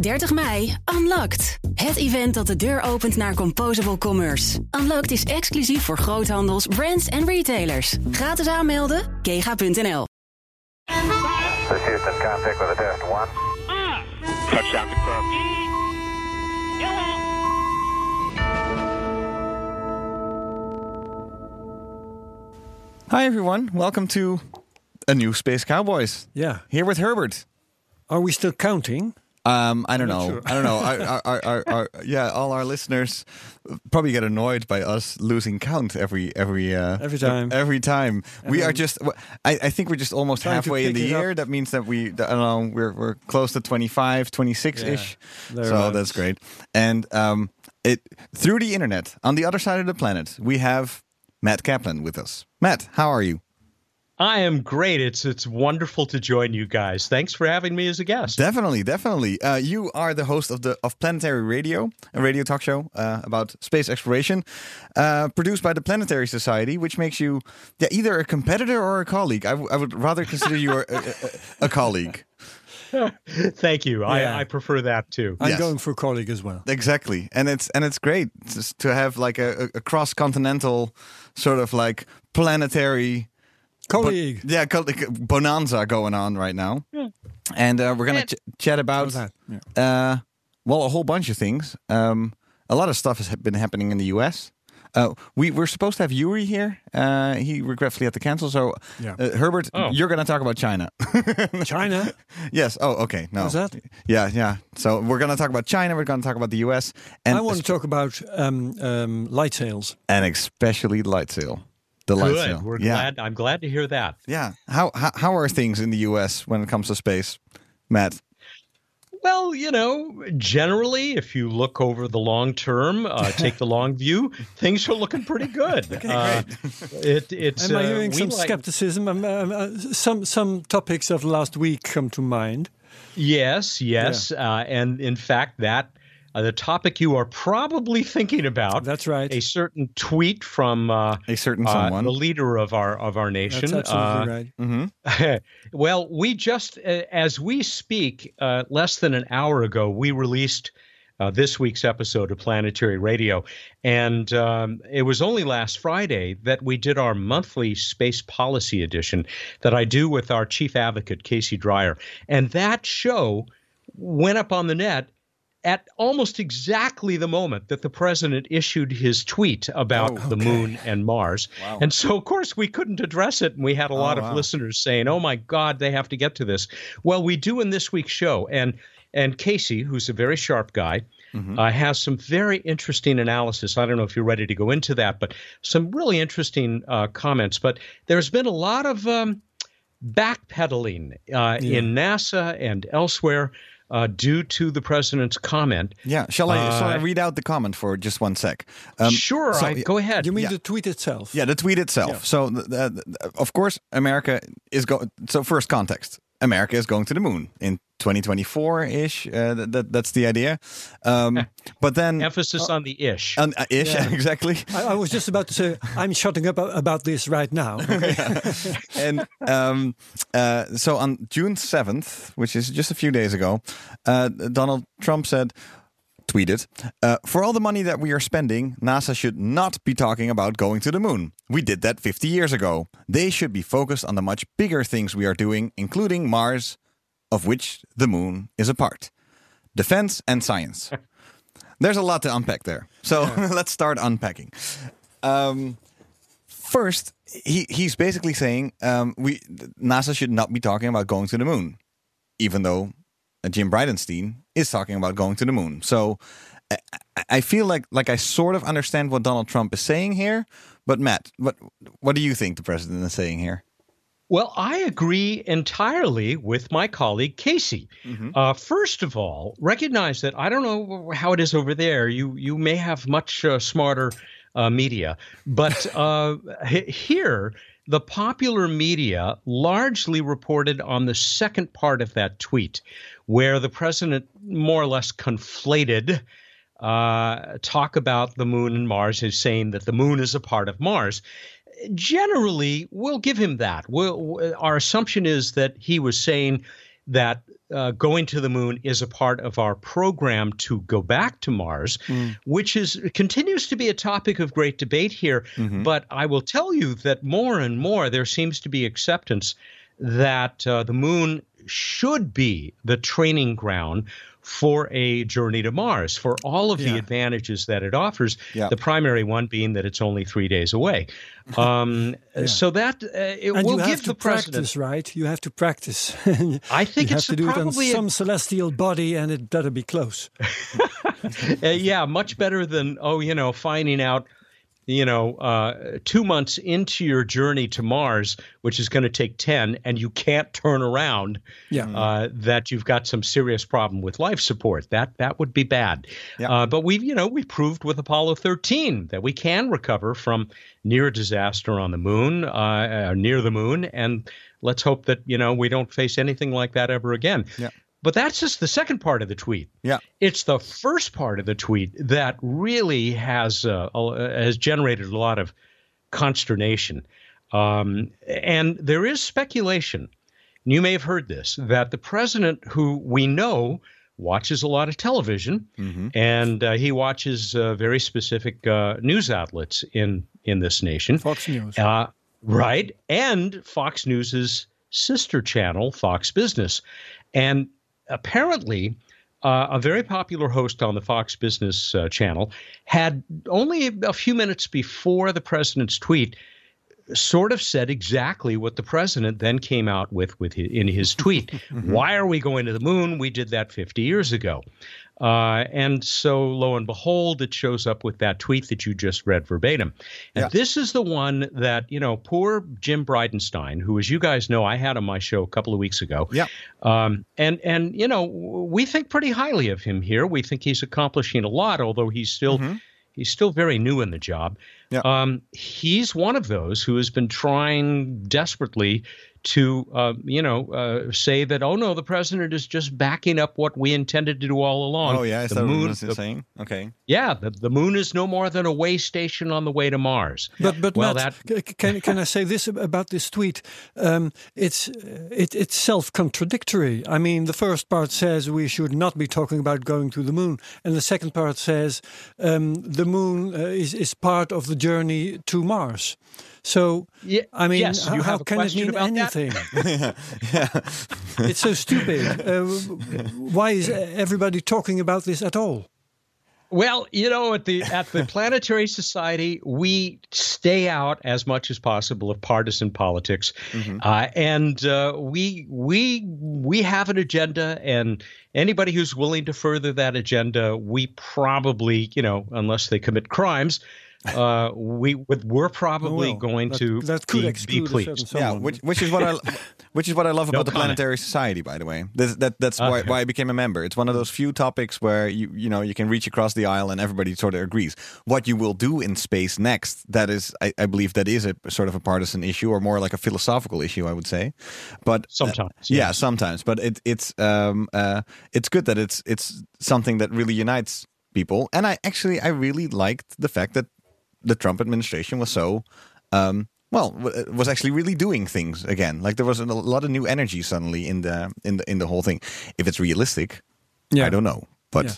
30 mei, Unlocked. Het event dat de deur opent naar Composable Commerce. Unlocked is exclusief voor groothandels, brands en retailers. Gratis aanmelden, kega.nl. Hi, everyone. Welcome to a new Space Cowboys. Yeah. Here with Herbert. Are we still counting? Um, I don't know. sure. I don't know. Our, our, our, our, yeah, all our listeners probably get annoyed by us losing count every every uh, Every time. Every time. we are just. I, I think we're just almost halfway in the it up. year. That means that we. I don't know. We're we're close to 25, 26 ish. Yeah, so that's great. And um, it through the internet on the other side of the planet, we have Matt Kaplan with us. Matt, how are you? I am great. It's it's wonderful to join you guys. Thanks for having me as a guest. Definitely, definitely. Uh, you are the host of the of Planetary Radio, a radio talk show uh, about space exploration, uh, produced by the Planetary Society, which makes you yeah, either a competitor or a colleague. I, w- I would rather consider you a, a, a, a colleague. Thank you. Yeah. I, I prefer that too. I'm Yes. going for colleague as well. Exactly, and it's and it's great to have like a, a cross continental sort of like planetary. Colleague. Yeah, co- like a bonanza going on right now, and uh, we're gonna ch- chat about that? Yeah. Uh, well, a whole bunch of things. Um, a lot of stuff has been happening in the U.S. Uh, we were supposed to have Yuri here. Uh, he regretfully had to cancel. So, Yeah. uh, Herbert, Oh. you're going to talk about China. China. yes. Oh, okay. No. How's that? Yeah, yeah. So we're going to talk about China. We're going to talk about the U.S. and I want to talk about um, um, light sails. and especially light sail. The light Good. sail. We're yeah. glad. I'm glad to hear that. Yeah. How, how how are things in the U.S. when it comes to space, Matt? Well, you know, generally, if you look over the long term, uh, take the long view, things are looking pretty good. Uh, it, it's Am I uh, hearing we some like- skepticism? Um, um, uh, some some topics of last week come to mind. Yes, yes, uh, and in fact, that uh, the topic you are probably thinking about. That's right. A certain tweet from uh, A certain uh, someone. the leader of our of our nation. That's uh, absolutely right. well, we just, uh, as we speak, uh, less than an hour ago, we released uh, this week's episode of Planetary Radio. And um, it was only last Friday that we did our monthly space policy edition that I do with our chief advocate, Casey Dreyer. And that show went up on the net at almost exactly the moment that the president issued his tweet about Oh, the moon and Mars. And so, of course, we couldn't address it. And we had a lot Oh, wow. of listeners saying, oh my God, they have to get to this. Well, we do in this week's show. And and Casey, who's a very sharp guy, Mm-hmm. uh, has some very interesting analysis. I don't know if you're ready to go into that, but some really interesting uh, comments. But there's been a lot of um, backpedaling uh, in NASA and elsewhere uh, due to the president's comment. Yeah. Shall I shall I Uh, read out the comment for just one sec? Um, sure, so- I, go ahead. You mean yeah. the tweet itself? Yeah, the tweet itself. So, th- th- th- of course, America is going. So, first context: America is going to the moon in 2024 ish. Uh, th- that, that's the idea. Um, but then, Emphasis on the ish. uh, ish exactly. I, I was just about to say I'm shutting up about this right now. and um, uh, so on June 7th, which is just a few days ago, uh, Donald Trump said, tweeted, uh, For all the money that we are spending, NASA should not be talking about going to the moon. We did that 50 years ago. They should be focused on the much bigger things we are doing, including Mars, of which the moon is a part. Defense and science. There's a lot to unpack there. So let's start unpacking. Um, first, he, he's basically saying um, we NASA should not be talking about going to the moon, even though Jim Bridenstine is talking about going to the moon. So I, feel like like I sort of understand what Donald Trump is saying here. But Matt, what what do you think the president is saying here? Well, I agree entirely with my colleague Casey. Uh, first of all, recognize that I don't know how it is over there. You you may have much uh, smarter uh, media, but uh, here the popular media largely reported on the second part of that tweet, where the president more or less conflated uh, talk about the moon and Mars as saying that the moon is a part of Mars. Generally we'll give him that. We'll, our assumption is that he was saying that uh, going to the moon is a part of our program to go back to Mars, which is continues to be a topic of great debate here. But I will tell you that more and more there seems to be acceptance that uh, the moon should be the training ground for a journey to Mars for all of the advantages that it offers. Yeah. The primary one being that it's only three days away. Um, So that uh, it and will give the president. practice, right? You have to practice. I think you it's have to do it on probably a- some celestial body, and it better be close. Uh, yeah, much better than oh, you know, finding out, you know, uh, two months into your journey to Mars, which is going to take ten, and you can't turn around. Yeah. Uh, that you've got some serious problem with life support. That that would be bad. Yeah. Uh, but we've you know we proved with Apollo 13 that we can recover from near disaster on the moon, uh, uh, near the moon, and let's hope that you know we don't face anything like that ever again. Yeah. But that's just the second part of the tweet. Yeah. It's the first part of the tweet that really has uh, has generated a lot of consternation, um, and there is speculation. and You may have heard this that the president, who we know watches a lot of television, and uh, he watches uh, very specific uh, news outlets in in this nation. Fox News. Uh, right. And Fox News's sister channel, Fox Business. And apparently, uh, a very popular host on the Fox Business uh, channel had only a few minutes before the president's tweet sort of said exactly what the president then came out with with his, in his tweet. Why are we going to the moon? We did that 50 years ago. Uh, and so, lo and behold, it shows up with that tweet that you just read verbatim. And Yeah. this is the one that, you know, poor Jim Bridenstine, who, as you guys know, I had on my show a couple of weeks ago. Yeah. Um, and, and, you know, we think pretty highly of him here. We think he's accomplishing a lot, although he's still. He's still very new in the job. Yeah. Um, he's one of those who has been trying desperately to, uh, you know, uh, say that, oh no, the president is just backing up what we intended to do all along. Oh yeah, is the that moon, what was the- saying? Okay. yeah, the, the moon is no more than a way station on the way to Mars. But but well, Matt, that can can I say this about this tweet? Um, it's it, it's self contradictory. I mean, the first part says we should not be talking about going to the moon, and the second part says um, the moon uh, is is part of the journey to Mars. So Yeah, I mean, yes, h- you how have a can it question mean about that? anything? It's so stupid. Uh, why is everybody talking about this at all? Well, you know, at the at the Planetary Society, we stay out as much as possible of partisan politics, uh, and uh, we we we have an agenda, and anybody who's willing to further that agenda, we probably, you know, unless they commit crimes, uh, we we're probably Well, going that, to that could be, be exclude pleased. Yeah, which which is what I which is what I love No about the comment. Planetary Society. By the way, this, that that's why, Okay. why I became a member. It's one of those few topics where you you know you can reach across the aisle and everybody sort of agrees. What you will do in space next, that is, I, I believe that is a sort of a partisan issue or more like a philosophical issue. I would say, but uh, Sometimes, yeah, yes. sometimes. But it, it's um uh it's good that it's it's something that really unites people. And I actually I really liked the fact that the Trump administration was so um, well was actually really doing things again. Like there was a lot of new energy suddenly in the in the in the whole thing. If it's realistic, Yeah. I don't know, but Yeah.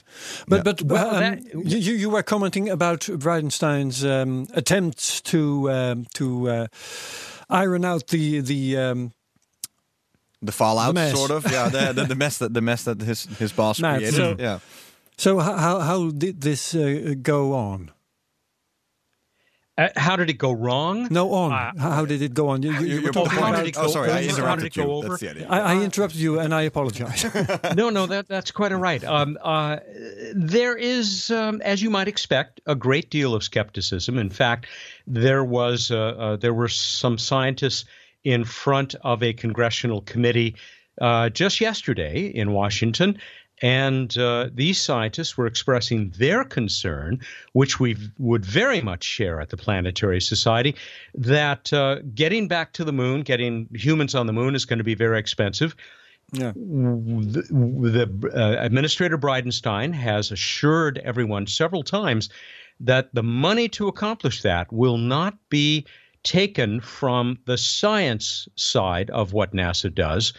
But Yeah. but Well, um, that- you you you were commenting about Bridenstine's um, attempts to um, to uh, iron out the the um, the fallout, The sort of, yeah, the, the, the mess that the mess that his his boss Matt, created, so- yeah. so how how, how did this uh, go on? Uh, how did it go wrong? No, on. Uh, how, how did it go on? You, you, you You're were talking talking about. did it oh, sorry, I over? How did interrupted you. over? That's the idea. I, I interrupted you, and I apologize. no, no, that that's quite all right. Um, uh, there is, um, as you might expect, a great deal of skepticism. In fact, there was uh, uh, there were some scientists in front of a congressional committee uh, just yesterday in Washington. And uh, these scientists were expressing their concern, which we would very much share at the Planetary Society, that uh, getting back to the moon, getting humans on the moon, is going to be very expensive yeah. the, the uh, Administrator Bridenstine has assured everyone several times that the money to accomplish that will not be taken from the science side of what NASA does,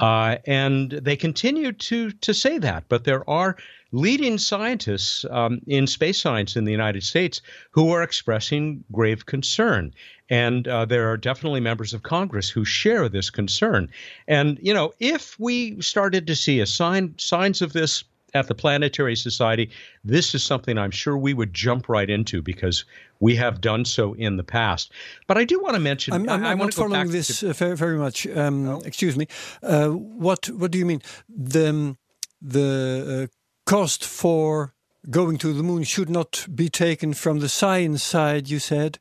uh, and they continue to to say that. But there are leading scientists um, in space science in the United States who are expressing grave concern. And uh, there are definitely members of Congress who share this concern. And, you know, if we started to see a sign, signs of this at the Planetary Society, this is something I'm sure we would jump right into because we have done so in the past. But I do want to mention. I'm, I'm, I'm want not following this to- uh, very, very much. Um, Excuse me. Uh, what What do you mean? The the uh, cost for going to the moon should not be taken from the science side. You said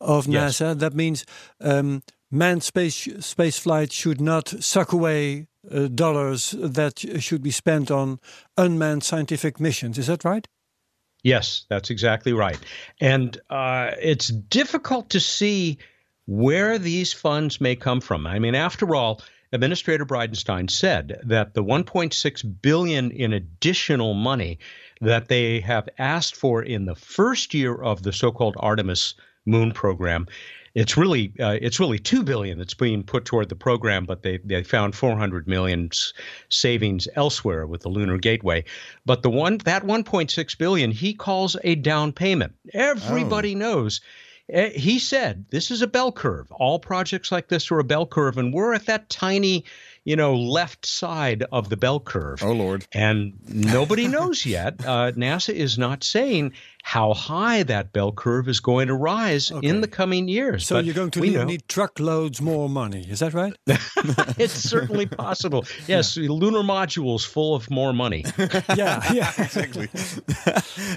of Yes. NASA. That means um, manned space space flight should not suck away uh, dollars that should be spent on unmanned scientific missions. Is that right? Yes, that's exactly right. And uh, it's difficult to see where these funds may come from. I mean, after all, Administrator Bridenstine said that the 1.6 billion in additional money that they have asked for in the first year of the so-called Artemis moon program it's really uh, it's really two billion that's being put toward the program, but they they found 400 million savings elsewhere with the Lunar Gateway. But the one that 1.6 billion he calls a down payment. Everybody knows. eh, He said this is a bell curve. All projects like this are a bell curve, and we're at that tiny, you know, left side of the bell curve. Oh, Lord. And nobody knows yet. Uh, NASA is not saying how high that bell curve is going to rise Okay. in the coming years. So but you're going to we need, know need truckloads more money. Is that right? it's certainly possible. Yes, lunar modules full of more money. yeah, yeah. exactly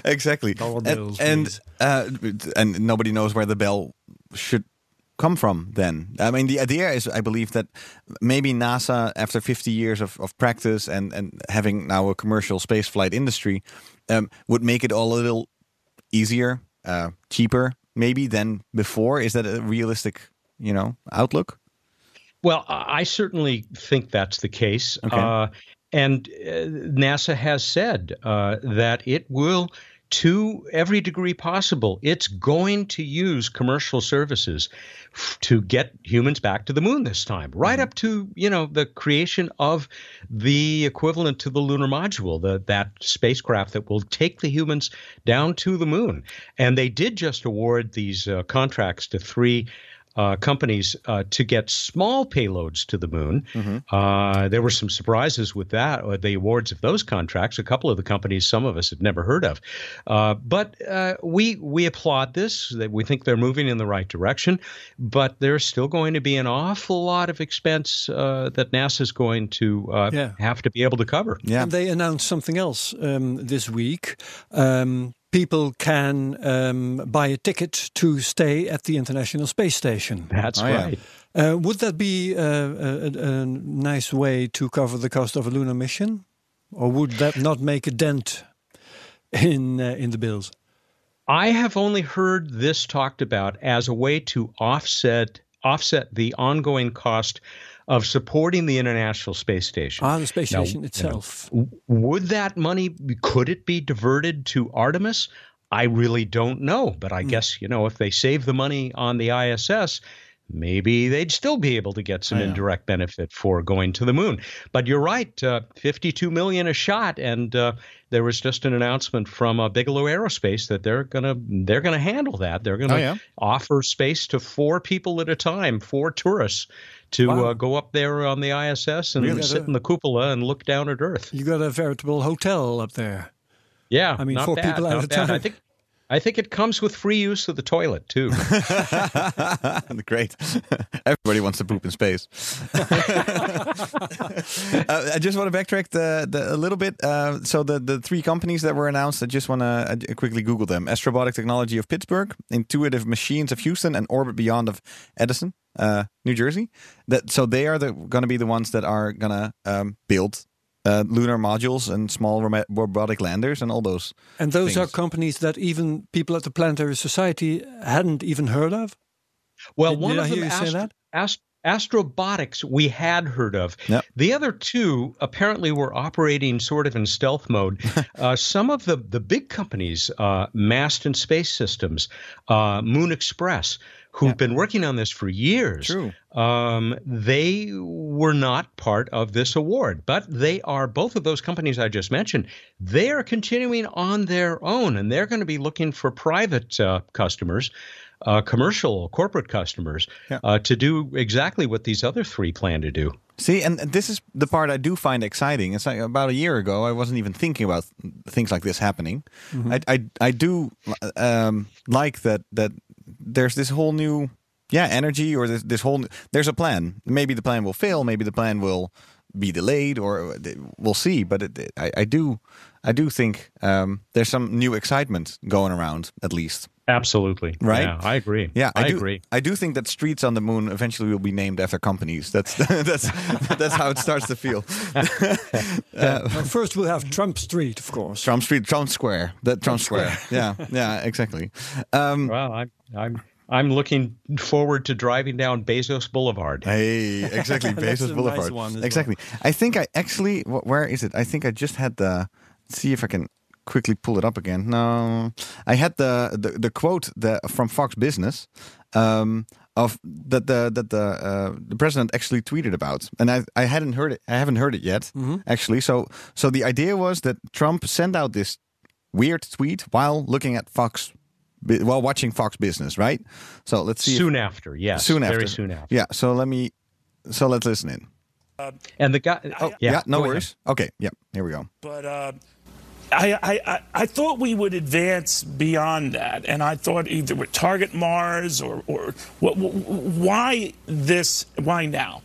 exactly Dollar and bills, and, please. uh, and nobody knows where the bell should come from then i mean the idea is i believe that maybe nasa after 50 years of, of practice and and having now a commercial space flight industry um, would make it all a little easier uh, cheaper maybe than before is that a realistic you know outlook Well, I I certainly think that's the case. Okay. Uh, and uh, NASA has said uh, that it will, to every degree possible, it's going to use commercial services f- to get humans back to the moon this time, right up to you know the creation of the equivalent to the lunar module, the that spacecraft that will take the humans down to the moon. And they did just award these uh, contracts to three uh, companies uh, to get small payloads to the moon. Uh, there were some surprises with that, or the awards of those contracts. A couple of the companies, some of us had never heard of, uh, but uh, we we applaud this. That we think they're moving in the right direction, but there's still going to be an awful lot of expense uh, that NASA's going to uh, Yeah. have to be able to cover. yeah And they announced something else um, this week. Um, people can um, buy a ticket to stay at the International Space Station. That's Oh, yeah. right. Uh, would that be uh, a, a, a nice way to cover the cost of a lunar mission, or would that not make a dent in uh, in the bills? I have only heard this talked about as a way to offset offset the ongoing cost of supporting the International Space Station. Ah, the space Now, station you know, itself. Would that money could it be diverted to Artemis? I really don't know, but I guess you know if they save the money on the ISS, maybe they'd still be able to get some indirect benefit for going to the moon. But you're right, uh, 52 million a shot, and uh, there was just an announcement from uh, Bigelow Aerospace that they're gonna they're gonna handle that. They're gonna Oh, yeah? offer space to four people at a time, four tourists. To Wow. uh, go up there on the ISS and Really? sit in the cupola and look down at Earth. You got a veritable hotel up there. Yeah, I mean, not four bad, people at not a bad. I time. think, I think it comes with free use of the toilet too. Great. Everybody wants to poop in space. uh, I just want to backtrack the, the, a little bit. Uh, so the, the three companies that were announced, I just want to uh, quickly Google them. Astrobotic Technology of Pittsburgh, Intuitive Machines of Houston, and Orbit Beyond of Edison, uh, New Jersey. That So they are the, going to be the ones that are going to um, build uh, lunar modules and small roma- robotic landers and all those. And those are companies that even people at the Planetary Society hadn't even heard of. Well, Did- one did of I them, hear you say that? Ast- Astrobotics, we had heard of. Yep. The other two apparently were operating sort of in stealth mode. uh, some of the, the big companies, uh, Masten Space Systems, uh, Moon Express, who've been working on this for years, True. Um, they were not part of this award, but they are both of those companies I just mentioned. They are continuing on their own, and they're going to be looking for private uh, customers. Uh, commercial corporate customers Yeah. uh, to do exactly what these other three plan to do. See, and this is the part I do find exciting. It's like about a year ago, I wasn't even thinking about things like this happening. I, I, I do um, like that that there's this whole new, yeah, energy or this this whole there's a plan. Maybe the plan will fail. Maybe the plan will be delayed, or we'll see. But it, I, I do, I do think um, there's some new excitement going around, at least. Absolutely, Right? Yeah, I agree. Yeah, I, I, do, agree. I do think that streets on the moon eventually will be named after companies. That's that's that's how it starts to feel. Well, first, we'll have Trump Street, of course. Trump Street, Trump Square, that Trump Square. yeah, yeah, exactly. Um, Well, I'm I'm I'm looking forward to driving down Bezos Boulevard. hey, exactly, That's a Bezos nice Boulevard. one as exactly. I think I actually, where is it? I think I just had the. See if I can quickly pull it up again. No, I had the the, the quote the, from Fox Business. Um, of that the that the uh, the president actually tweeted about, and I I hadn't heard it. I haven't heard it yet, actually. So so the idea was that Trump sent out this weird tweet while looking at Fox, while watching Fox Business, right? So let's see. if- soon after, yes, soon after. very soon after. Yeah. So let me. So let's listen in. And the guy, Oh yeah, no go ahead. worries. Okay, yeah, here we go. But uh, I, I, I, I thought we would advance beyond that, and I thought either would target Mars or, or what, why this? Why now?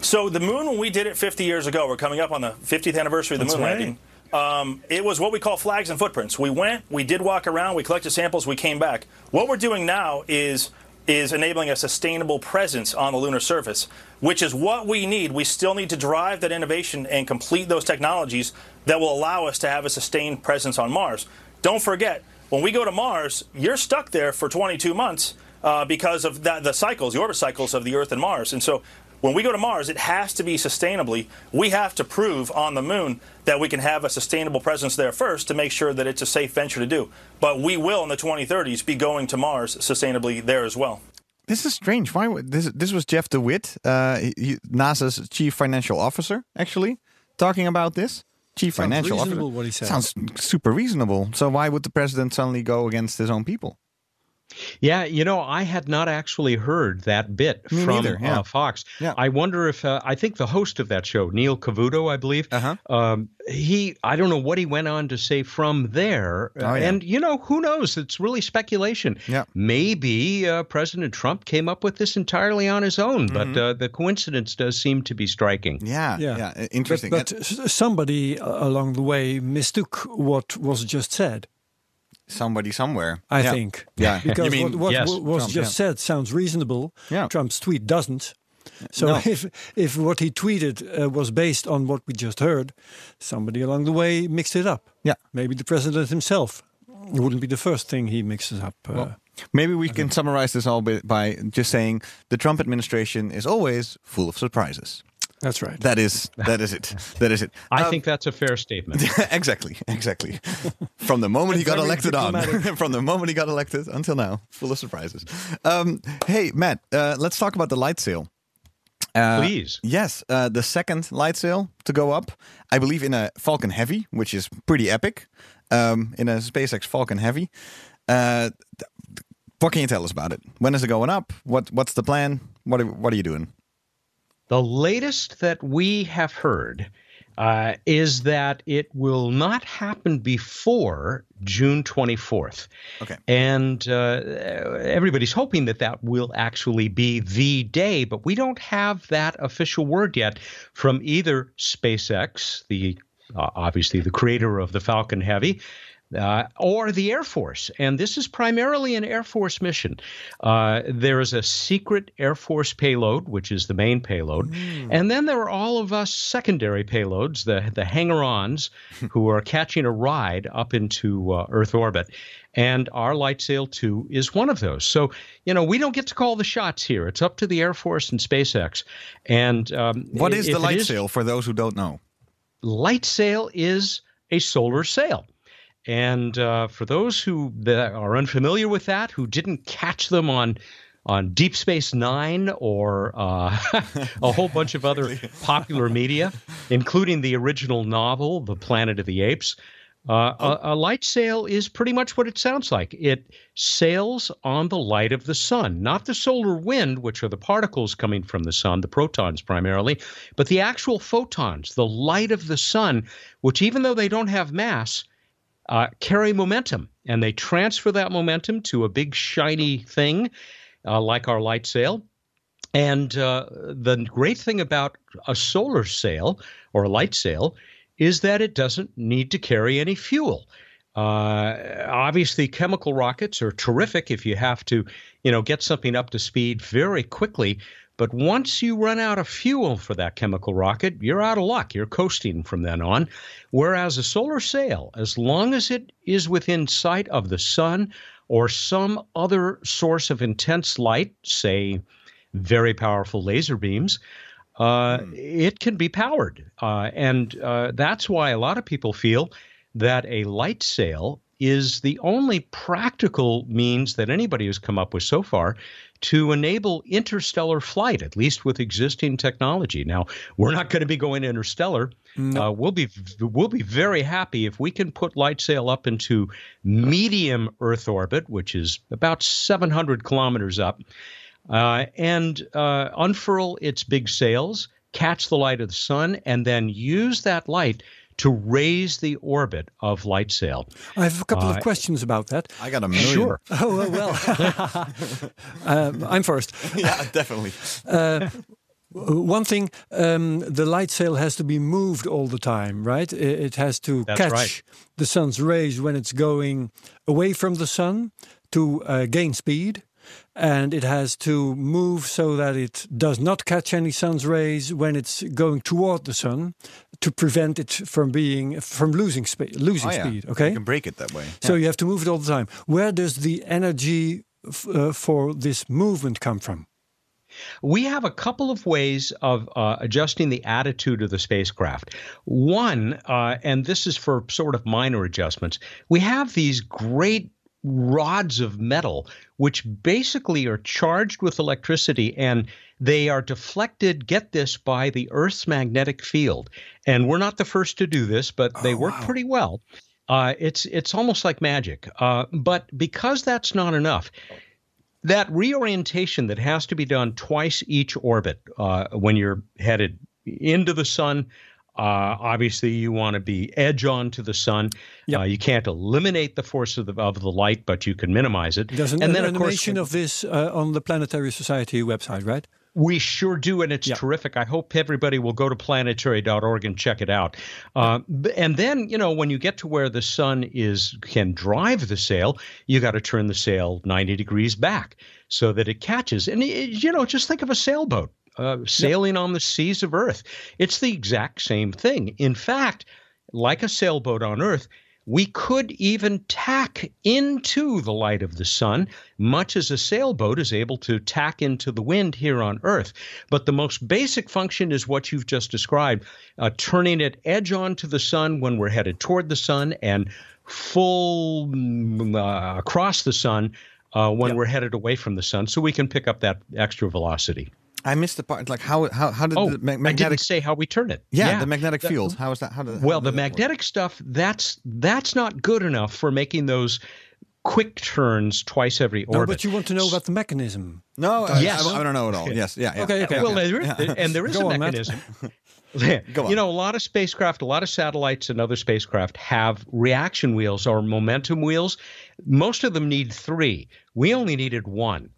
So the moon, when we did it 50 years ago, we're coming up on the 50th anniversary of the That's moon right. landing. Um, it was what we call flags and footprints. We went, we did walk around, we collected samples, we came back. What we're doing now is is enabling a sustainable presence on the lunar surface, which is what we need. We still need to drive that innovation and complete those technologies that will allow us to have a sustained presence on Mars. Don't forget, when we go to Mars, you're stuck there for 22 months uh, because of that, the cycles, the orbit cycles of the Earth and Mars. And so when we go to Mars, it has to be sustainably. We have to prove on the moon that we can have a sustainable presence there first to make sure that it's a safe venture to do. But we will in the 2030s be going to Mars sustainably there as well. This is strange. Why would this? This was Jeff DeWitt, uh, he- he- NASA's chief financial officer, actually talking about this. Chief Sounds financial officer. what he said. Sounds super reasonable. So why would the president suddenly go against his own people? Yeah, you know, I had not actually heard that bit Me from neither, yeah. uh, Fox. Yeah. I wonder if uh, I think the host of that show, Neil Cavuto, I believe, Uh-huh. um, he I don't know what he went on to say from there. Oh, yeah. And you know, who knows? It's really speculation. Yeah. Maybe uh, President Trump came up with this entirely on his own, but uh, the coincidence does seem to be striking. Mm-hmm. Yeah, yeah, Yeah. uh, interesting. But, but somebody uh, along the way mistook what was just said. Somebody somewhere. I Yeah. think. Yeah. Because mean- what, what yes, was Trump, just said sounds reasonable. Yeah. Trump's tweet doesn't. So No. if if what he tweeted uh, was based on what we just heard, somebody along the way mixed it up. Yeah. Maybe the president himself it wouldn't be the first thing he mixes up. Uh, Maybe we can summarize this all by, by just saying the Trump administration is always full of surprises. That's right. That is that is it. That is it. I Um, think that's a fair statement. exactly, exactly. From the moment he got Very elected on, from the moment he got elected until now, full of surprises. Um, hey, Matt, uh, let's talk about the light sail. Uh, Please. Yes, uh, the second light sail to go up, I believe, in a Falcon Heavy, which is pretty epic. Um, in a SpaceX Falcon Heavy. Uh, what can you tell us about it? When is it going up? What What's the plan? What are, What are you doing? The latest that we have heard uh, is that it will not happen before June 24th. Okay. And uh, everybody's hoping that that will actually be the day, but we don't have that official word yet from either SpaceX, the uh, obviously the creator of the Falcon Heavy, uh, or the Air Force. And this is primarily an Air Force mission. Uh, there is a secret Air Force payload, which is the main payload. And then there are all of us secondary payloads, the, the hanger ons, who are catching a ride up into uh, Earth orbit. And our Light Sail 2 is one of those. So, you know, we don't get to call the shots here. It's up to the Air Force and SpaceX. And um, What is the it light is- sail for those who don't know? light sail is a solar sail. And uh, for those who that are unfamiliar with that, who didn't catch them on on Deep Space Nine or uh, a whole bunch of other popular media, including the original novel, The Planet of the Apes. Uh, a, a, light sail is pretty much what it sounds like. It sails on the light of the sun, not the solar wind, which are the particles coming from the sun, the protons primarily, but the actual photons, the light of the sun, which even though they don't have mass, uh, carry momentum. And they transfer that momentum to a big shiny thing uh, like our light sail. And uh, the great thing about a solar sail or a light sail is that it doesn't need to carry any fuel. Uh, obviously, chemical rockets are terrific if you have to, you know, get something up to speed very quickly. But once you run out of fuel for that chemical rocket, you're out of luck. You're coasting from then on. Whereas a solar sail, as long as it is within sight of the sun or some other source of intense light, say very powerful laser beams, uh, hmm. it can be powered. Uh, and uh, that's why a lot of people feel that a light sail is the only practical means that anybody has come up with so far to enable interstellar flight, at least with existing technology. Now, we're not going to be going interstellar. No. Uh, we'll be we'll be very happy if we can put Lightsail up into medium Earth orbit, which is about 700 kilometers up, uh, and uh, unfurl its big sails, catch the light of the sun, and then use that light to raise the orbit of light sail. I have a couple uh, of questions about that. I got a million. Sure. oh, well. um, I'm first. yeah, definitely. Uh, one thing, um, the light sail has to be moved all the time, right? It has to That's catch right. the sun's rays when it's going away from the sun to uh, gain speed and it has to move so that it does not catch any sun's rays when it's going toward the sun to prevent it from being from losing speed losing oh, yeah. speed okay you can break it that way so yeah. you have to move it all the time where does the energy uh, for this movement come from we have a couple of ways of uh, adjusting the attitude of the spacecraft. One, uh, and this is for sort of minor adjustments, we have these great rods of metal, which basically are charged with electricity and they are deflected, get this, by the Earth's magnetic field. And we're not the first to do this, but they oh, work wow. pretty well. Uh, it's it's almost like magic. Uh, but because that's not enough, that reorientation that has to be done twice each orbit uh, when you're headed into the sun uh, obviously, you want to be edge on to the sun. Yep. Uh, you can't eliminate the force of the, of the light, but you can minimize it. There's an, and an then, of animation course, of this uh, on the Planetary Society website, right? We sure do, and it's Yep. terrific. I hope everybody will go to planetary.org and check it out. Uh, and then, you know, when you get to where the sun is can drive the sail, you got to turn the sail 90 degrees back so that it catches. And it, you know, just think of a sailboat uh, sailing on the seas of Earth. It's the exact same thing. In fact, like a sailboat on Earth, we could even tack into the light of the sun, much as a sailboat is able to tack into the wind here on Earth. But the most basic function is what you've just described uh, turning it edge on to the sun when we're headed toward the sun and full mm, uh, across the sun uh, when we're headed away from the sun so we can pick up that extra velocity. I missed the part. Like how how how did Oh, the ma- I magnetic? didn't say how we turn it. yeah, the magnetic field. How is that? How did? how Well, did the that work? magnetic stuff that's that's not good enough for making those quick turns twice every No, orbit. but you want to know about the mechanism. No, I, Yes. I, I don't know at all. Yes, yeah, yeah. Okay, okay. well, yeah. there, and there is Go a on, mechanism. Go on. You know, a lot of spacecraft, a lot of satellites, and other spacecraft have reaction wheels or momentum wheels. Most of them need three. We only needed one.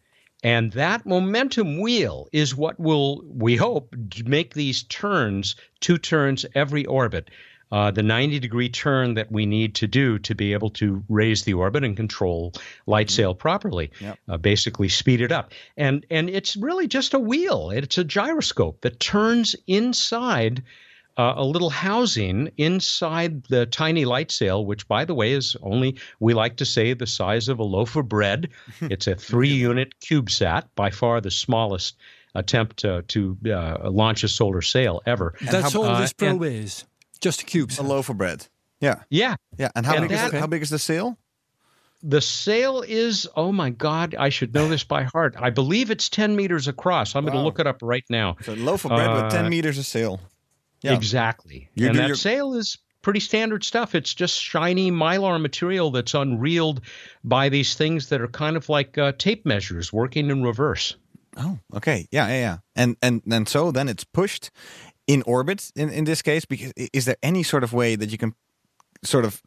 And that momentum wheel is what will, we hope, make these turns, two turns every orbit. Uh, the 90 degree turn that we need to do to be able to raise the orbit and control light sail properly, Yep. uh, basically speed it up. And, and it's really just a wheel, it's a gyroscope that turns inside uh, a little housing inside the tiny light sail, which, by the way, is only, we like to say, the size of a loaf of bread. it's a three unit CubeSat, by far the smallest attempt uh, to uh, launch a solar sail ever. That's how- all uh, this probe is. Just a cube. a loaf of bread. Yeah. Yeah. Yeah. And how And big is that- it, how big is the sail? The sail is, oh my God, I should know this by heart. I believe it's 10 meters across. I'm going to look it up right now. It's a loaf of bread with ten Uh, meters of sail. Yeah. Exactly. You and that your- sail is pretty standard stuff. It's just shiny mylar material that's unreeled by these things that are kind of like uh, tape measures working in reverse. Oh, okay. Yeah, yeah, yeah. And and and so then it's pushed in orbit in in this case because is there any sort of way that you can sort of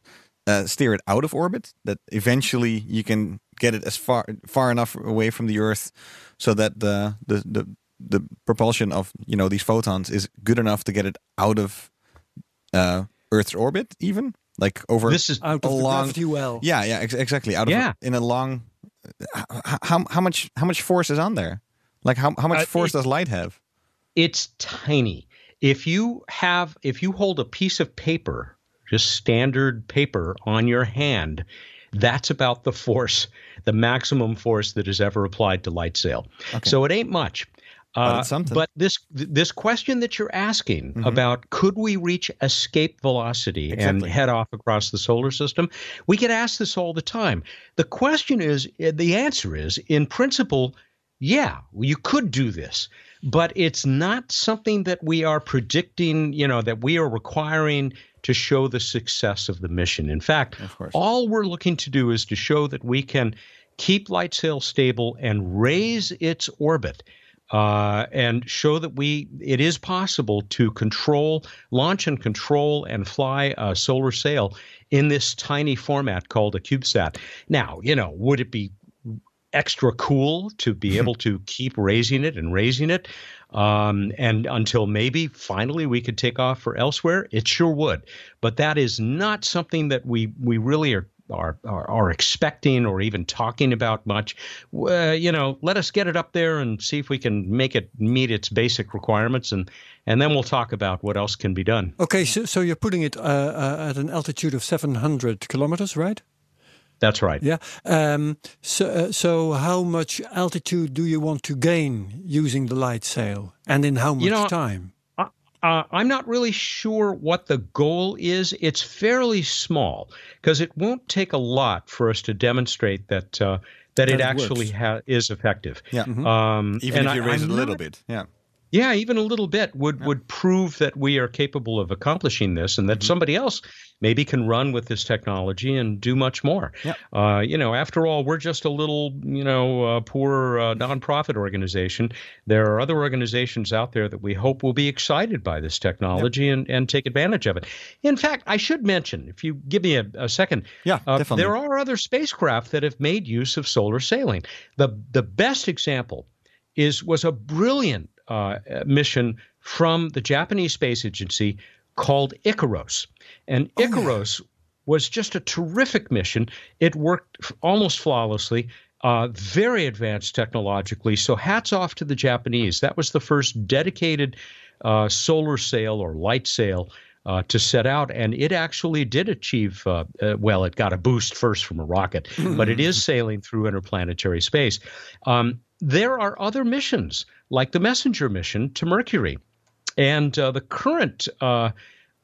uh, steer it out of orbit that eventually you can get it as far far enough away from the earth so that the the the the propulsion of you know these photons is good enough to get it out of uh, Earth's orbit, even like over This is Out a of long, gravity well. Yeah, yeah, ex- exactly. Out of Yeah. a, in a long. How, how how much how much force is on there? Like how how much Uh, force it- does light have? it's tiny. If you have, if you hold a piece of paper, just standard paper on your hand, that's about the force, the maximum force that is ever applied to light sail. So it ain't much. Uh, it's something. but this this question that you're asking about could we reach escape velocity and head off across the solar system, we get asked this all the time. The question is, uh, the answer is, in principle, yeah, you could do this, but it's not something that we are predicting, you know, that we are requiring to show the success of the mission. In fact, course. all we're looking to do is to show that we can keep light sail stable and raise its orbit. Uh, and show that we it is possible to control, launch and control and fly a solar sail in this tiny format called a CubeSat. Now, you know, would it be extra cool to be able to keep raising it and raising it um, and until maybe finally we could take off for elsewhere it sure would but that is not something that we we really are are, are, are expecting or even talking about much. Uh, you know, let us get it up there and see if we can make it meet its basic requirements, and and then we'll talk about what else can be done. Okay, so, so you're putting it uh, uh, at an altitude of 700 kilometers, right? That's right. Yeah. Um, so, uh, so how much altitude do you want to gain using the light sail, and in how much You know, time? Uh, I'm not really sure what the goal is. It's fairly small because it won't take a lot for us to demonstrate that uh, that, it it actually ha- is effective. Yeah. Um, Even if you I- raise I'm it a little not- bit. Yeah. Yeah, even a little bit would would prove that we are capable of accomplishing this, and that Mm-hmm. somebody else maybe can run with this technology and do much more. Yeah. Uh, you know, after all, we're just a little, you know, uh, poor uh, nonprofit organization. There are other organizations out there that we hope will be excited by this technology and, and take advantage of it. In fact, I should mention, if you give me a, a second, Yeah, uh, definitely. there are other spacecraft that have made use of solar sailing. The the best example is was a brilliant uh, mission from the Japanese space agency called IKAROS, and IKAROS was just a terrific mission. It worked almost flawlessly. Uh, very advanced technologically. So hats off to the Japanese. That was the first dedicated uh, solar sail or light sail uh, to set out, and it actually did achieve. Uh, uh, well, it got a boost first from a rocket, but it is sailing through interplanetary space. Um, there are other missions, like the Messenger mission to Mercury, and uh, the current uh,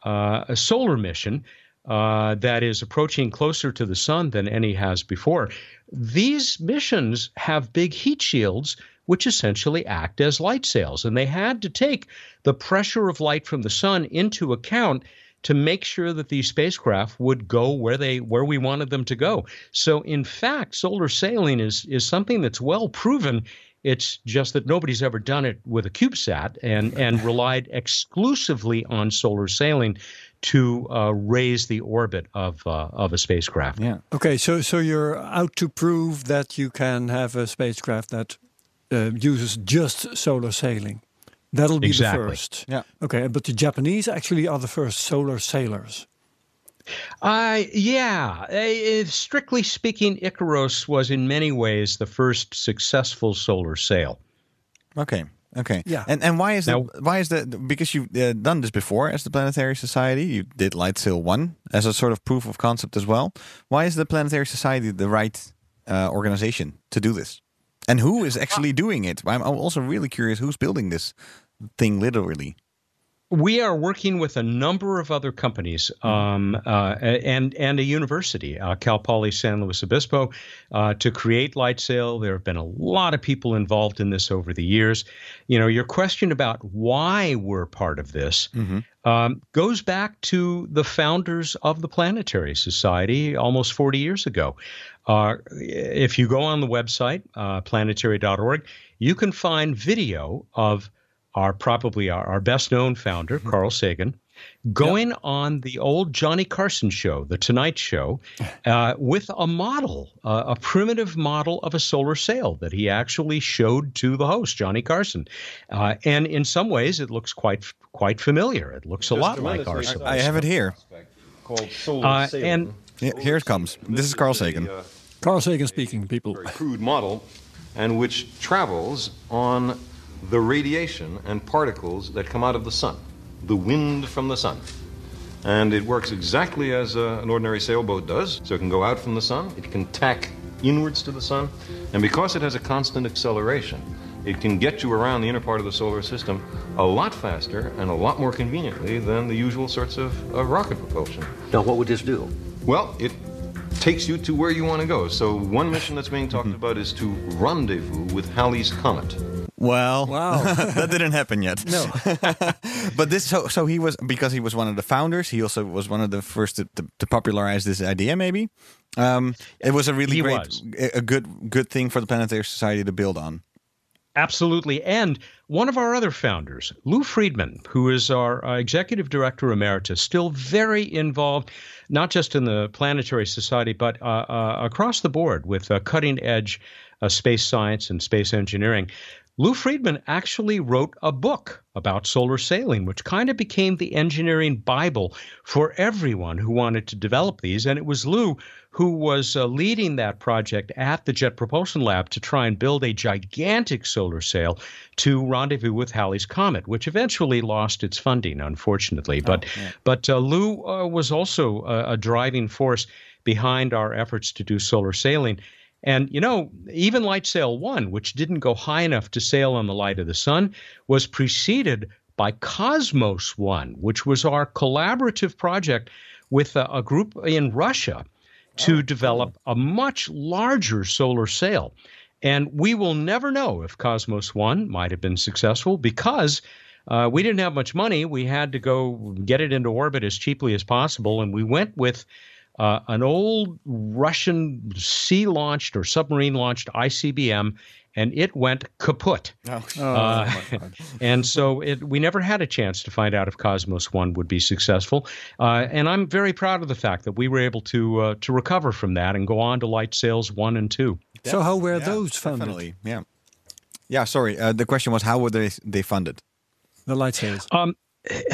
uh, solar mission uh, that is approaching closer to the sun than any has before. These missions have big heat shields, which essentially act as light sails, and they had to take the pressure of light from the sun into account to make sure that these spacecraft would go where they where we wanted them to go. So in fact, solar sailing is is something that's well proven. It's just that nobody's ever done it with a CubeSat and and relied exclusively on solar sailing to uh, raise the orbit of uh, of a spacecraft. Yeah. Okay, so so you're out to prove that you can have a spacecraft that uh, uses just solar sailing. That'll be Exactly. the first. Yeah. Okay, but the Japanese actually are the first solar sailors. Uh, yeah. Uh, strictly speaking, IKAROS was in many ways the first successful solar sail. Okay. Okay. Yeah. And and why is Now- that? Why is that? Because you've uh, done this before as the Planetary Society. You did Light Sail One as a sort of proof of concept as well. Why is the Planetary Society the right uh, organization to do this? And who is actually doing it? I'm I'm also really curious who's building this thing literally. We are working with a number of other companies um, uh, and and a university, uh, Cal Poly San Luis Obispo, uh, to create LightSail. There have been a lot of people involved in this over the years. You know, your question about why we're part of this um, goes back to the founders of the Planetary Society almost 40 years ago. Uh, if you go on the website, uh, planetary.org, you can find video of our probably our, our best known founder, Carl Sagan, going on the old Johnny Carson show, The Tonight Show, uh, with a model, uh, a primitive model of a solar sail that he actually showed to the host, Johnny Carson. Uh, and in some ways, it looks quite quite familiar. It looks a lot like our solar I have it here. called solar Uh, and Yeah, here it comes. This is Carl Sagan. A, uh, Carl Sagan speaking, people. very crude model, and which travels on the radiation and particles that come out of the sun, the wind from the sun. And it works exactly as uh, an ordinary sailboat does. So it can go out from the sun, it can tack inwards to the sun, and because it has a constant acceleration, it can get you around the inner part of the solar system a lot faster and a lot more conveniently than the usual sorts of, of rocket propulsion. Now, what would this do? Well, it takes you to where you want to go. So one mission that's being talked Mm-hmm. about is to rendezvous with Halley's comet. Well, Wow. that didn't happen yet. No. but this, so, so he was because he was one of the founders. He also was one of the first to, to, to popularize this idea. Maybe um, it was a really He great, was. a good, good thing for the Planetary Society to build on. Absolutely. And one of our other founders, Lou Friedman, who is our uh, executive director emeritus, still very involved, not just in the Planetary Society, but uh, uh, across the board with uh, cutting edge uh, space science and space engineering. Lou Friedman actually wrote a book about solar sailing, which kind of became the engineering Bible for everyone who wanted to develop these. And it was Lou who was uh, leading that project at the Jet Propulsion Lab to try and build a gigantic solar sail to rendezvous with Halley's Comet, which eventually lost its funding, unfortunately. But, but uh, Lou uh, was also a, a driving force behind our efforts to do solar sailing. And, you know, even Light Sail 1, which didn't go high enough to sail on the light of the sun, was preceded by Cosmos 1, which was our collaborative project with a, a group in Russia to develop a much larger solar sail. And we will never know if Cosmos 1 might have been successful because uh, we didn't have much money. We had to go get it into orbit as cheaply as possible. And we went with uh, an old Russian sea launched or submarine launched ICBM, and it went kaput. Uh, and so it, we never had a chance to find out if Cosmos One would be successful. Uh, and I'm very proud of the fact that we were able to uh, to recover from that and go on to light sails one and two. So how were Yeah, those funded? Definitely, yeah. Yeah, sorry. Uh, the question was how were they they funded? The light sails. Um,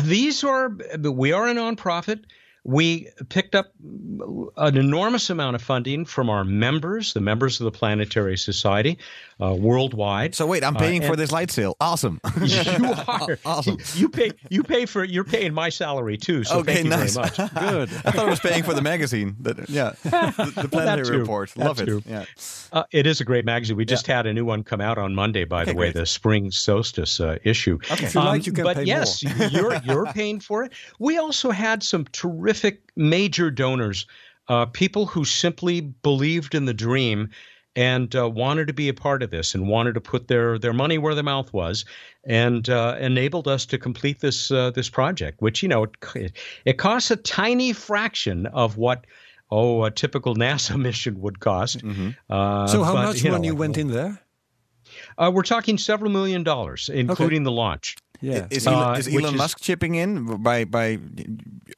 these are we are a nonprofit. We picked up an enormous amount of funding from our members, the members of the Planetary Society, uh, worldwide. So wait, I'm Uh, paying for this light sail. Awesome. you are Awesome. You pay. You pay for. You're paying my salary too. So Okay, thank you nice. very much. Good. I thought I was paying for the magazine. That, yeah, the, the Planetary too. Report. That Love it. Yeah. Uh, it is a great magazine. We just had a new one come out on Monday, by the way, great. the spring solstice uh, issue. Okay. If you like, you can but pay yes, you're you're paying for it. We also had some terrific major donors, uh, people who simply believed in the dream and uh, wanted to be a part of this and wanted to put their their money where their mouth was, and uh, enabled us to complete this uh, this project. Which you know it, it costs a tiny fraction of what. Oh, a typical NASA mission would cost. Uh, So how but, much you know, money went in there? Uh, we're talking several million dollars, including the launch. Yeah. Is Elon, Uh, is which Elon is- Musk chipping in by by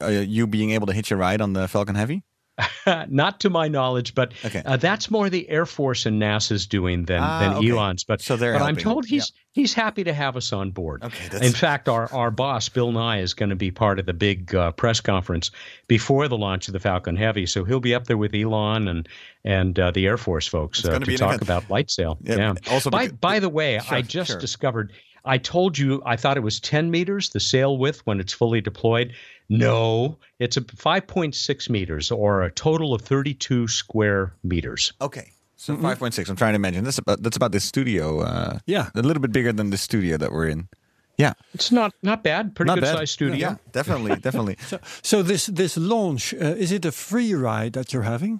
uh, you being able to hitch a ride on the Falcon Heavy? Not to my knowledge, but Okay. uh, that's more the Air Force and NASA's doing than, Ah, than okay. Elon's. But, So they're but I'm told he's he's happy to have us on board. Okay, In fact, our, our boss, Bill Nye, is going to be part of the big uh, press conference before the launch of the Falcon Heavy. So he'll be up there with Elon and and uh, the Air Force folks uh, to talk event. about light sail. Yeah, Yeah. also by, because- by the way, Sure, I just sure. discovered I told you I thought it was 10 meters, the sail width when it's fully deployed. No, it's a 5.6 meters or a total of 32 square meters. Okay. So 5.6. I'm trying to imagine. That's about that's about the studio. Uh, Yeah. a little bit bigger than the studio that we're in Yeah, It's not not bad. Pretty not good bad. sized studio. Yeah, definitely, definitely. So this this launch uh, is it a free ride that you're having?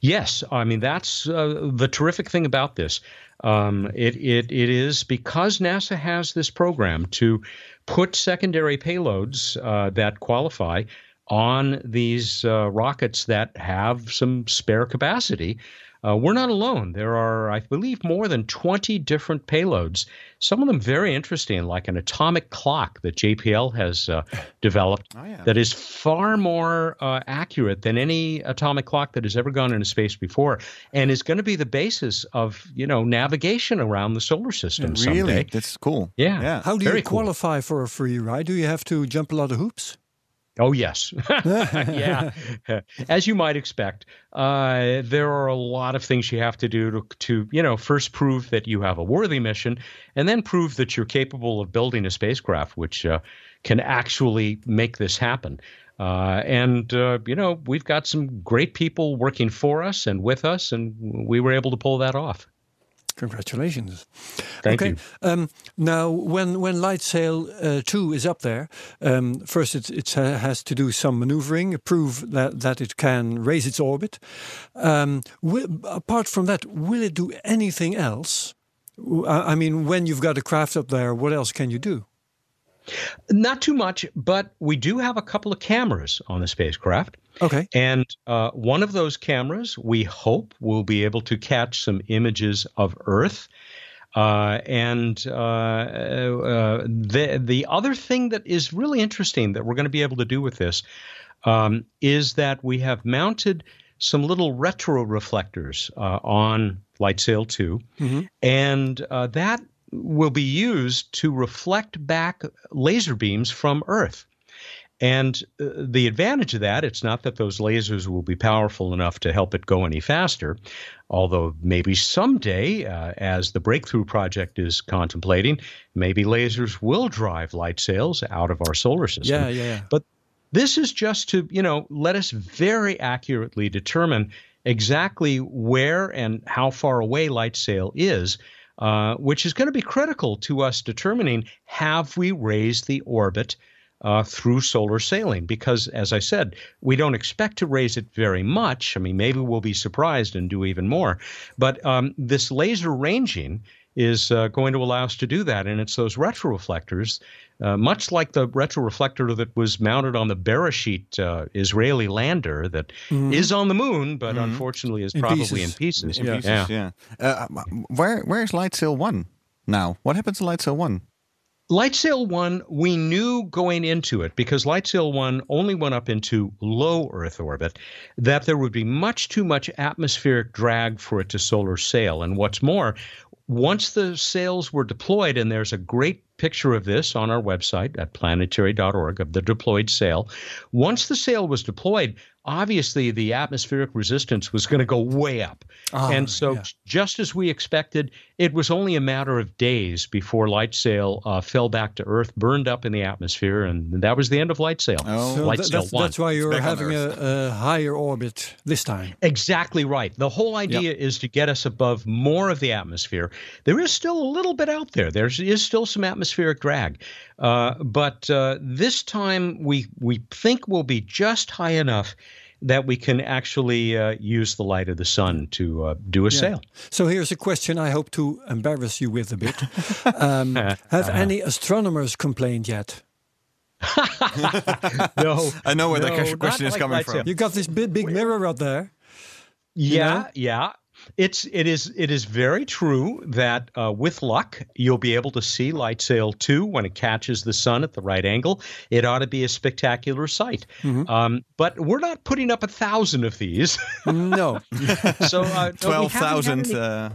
Yes, I mean that's uh, the terrific thing about this. Um, it it it is because NASA has this program to put secondary payloads uh, that qualify on these uh, rockets that have some spare capacity. Uh, we're not alone. There are, I believe, more than 20 different payloads, some of them very interesting, like an atomic clock that JPL has uh, developed Oh, yeah. that is far more uh, accurate than any atomic clock that has ever gone into space before and is going to be the basis of, you know, navigation around the solar system really, someday. that's cool. Yeah. yeah. How do Very you cool. qualify for a free ride? Do you have to jump a lot of hoops? Oh yes, yeah. As you might expect, uh, there are a lot of things you have to do to, to, you know, first prove that you have a worthy mission, and then prove that you're capable of building a spacecraft which uh, can actually make this happen. Uh, and uh, you know, we've got some great people working for us and with us, and we were able to pull that off. Congratulations. Thank okay. you. Um, now, when when Light Sail uh, two is up there, um, first it it ha- has to do some maneuvering, prove that that it can raise its orbit. Um, wi- apart from that, will it do anything else? I mean, when you've got a craft up there, what else can you do? Not too much, but we do have a couple of cameras on the spacecraft. Okay. And uh, one of those cameras, we hope, will be able to catch some images of Earth. Uh, and uh, uh, the the other thing that is really interesting that we're going to be able to do with this um, is that we have mounted some little retro reflectors uh, on LightSail 2, and uh, that will be used to reflect back laser beams from Earth. And uh, the advantage of that, it's not that those lasers will be powerful enough to help it go any faster, although maybe someday, uh, as the Breakthrough Project is contemplating, maybe lasers will drive light sails out of our solar system. Yeah, yeah, yeah. But this is just to, you know, let us very accurately determine exactly where and how far away light sail is, uh, which is going to be critical to us determining have we raised the orbit uh, through solar sailing because, as I said, we don't expect to raise it very much. I mean, maybe we'll be surprised and do even more. But um, this laser ranging is uh, going to allow us to do that, and it's those retroreflectors, uh, much like the retroreflector that was mounted on the Bereshit uh, Israeli lander that is on the moon, but unfortunately is Mm-hmm. In probably pieces. in pieces. In pieces, yeah. Uh, where where is Light Sail one now? What happens to Light Sail one? Lightsail 1, we knew going into it, because Lightsail 1 only went up into low Earth orbit, that there would be much too much atmospheric drag for it to solar sail. And what's more, once the sails were deployed, and there's a great picture of this on our website at planetary.org of the deployed sail. Once the sail was deployed, obviously the atmospheric resistance was going to go way up. Ah, and so, yeah. just as we expected, it was only a matter of days before Light Sail uh, fell back to Earth, burned up in the atmosphere, and that was the end of Light Sail. Oh. So Light tha- Sail that's, that's why you're having a, a higher orbit this time. Exactly right. The whole idea is to get us above more of the atmosphere. There is still a little bit out there. There is still some atmospheric drag, uh, but uh, this time we we think we'll be just high enough that we can actually uh, use the light of the sun to uh, do a sail. So here's a question I hope to embarrass you with a bit. Um, have any astronomers complained yet? No, I know where no, that question is like coming from. Sail. You got this big, big mirror out there. Yeah, know? yeah. It's it is it is very true that uh, with luck you'll be able to see Light Sail two when it catches the sun at the right angle. It ought to be a spectacular sight. Mm-hmm. Um, but we're not putting up a thousand of these, No. so uh, no, we Twelve haven't had thousand. any- Uh,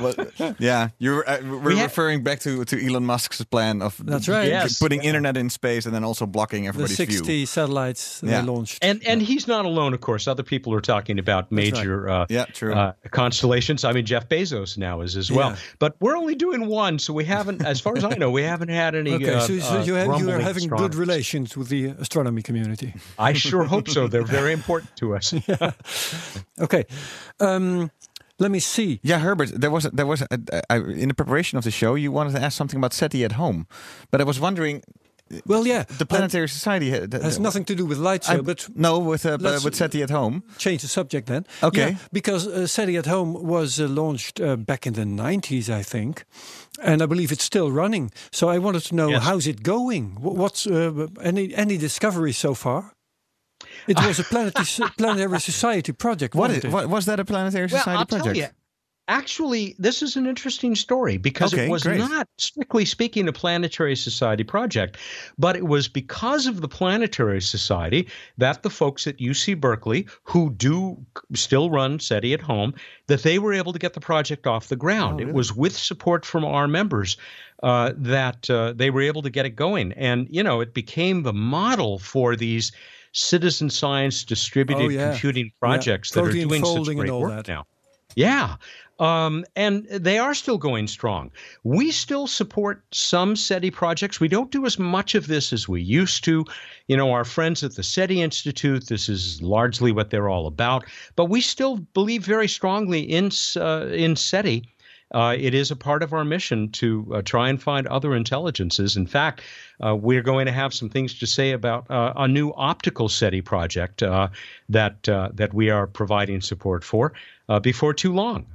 what- yeah, you're uh, we're We ha- referring back to to Elon Musk's plan of That's right. Yes. putting internet in space and then also blocking everybody's the everybody's 60 view. satellites they launched. And and he's not alone, of course. Other people are talking about major uh, Yeah, true. Uh, constellations. I mean, Jeff Bezos now is as well. Yeah. But we're only doing one, so we haven't, as far as I know, we haven't had any. Okay, uh, so, so uh, you, have, you are having good relations with the astronomy community. I sure hope so. They're very important to us. Okay. Um, Let me see. Yeah, Herbert, there was there was a, a, a, in the preparation of the show you wanted to ask something about SETI at home, but I was wondering. Well, yeah, the Planetary Society has nothing to do with light sail, but no, with uh, with SETI at home. Change the subject then. Okay, yeah, because uh, SETI at home was uh, launched uh, back in the nineties, I think, and I believe it's still running. So I wanted to know yes. how's it going. What's uh, any any discoveries so far? It was a planetary, planetary society project. What, is, what was that a planetary well, society I'll project? Actually, this is an interesting story because okay, it was great. not, strictly speaking, a planetary society project, but it was because of the planetary society that the folks at UC Berkeley, who do still run SETI at home, that they were able to get the project off the ground. Oh, really? It was with support from our members. Uh, that uh, they were able to get it going. And, you know, it became the model for these citizen science distributed oh, yeah. computing projects yeah. that are doing such great work that. now. Yeah. Um, and they are still going strong. We still support some SETI projects. We don't do as much of this as we used to. You know, our friends at the SETI Institute, this is largely what they're all about. But we still believe very strongly in, uh, in SETI. Uh, it is a part of our mission to uh, try and find other intelligences. In fact, uh, we're going to have some things to say about uh, a new optical SETI project uh, that uh, that we are providing support for before too long.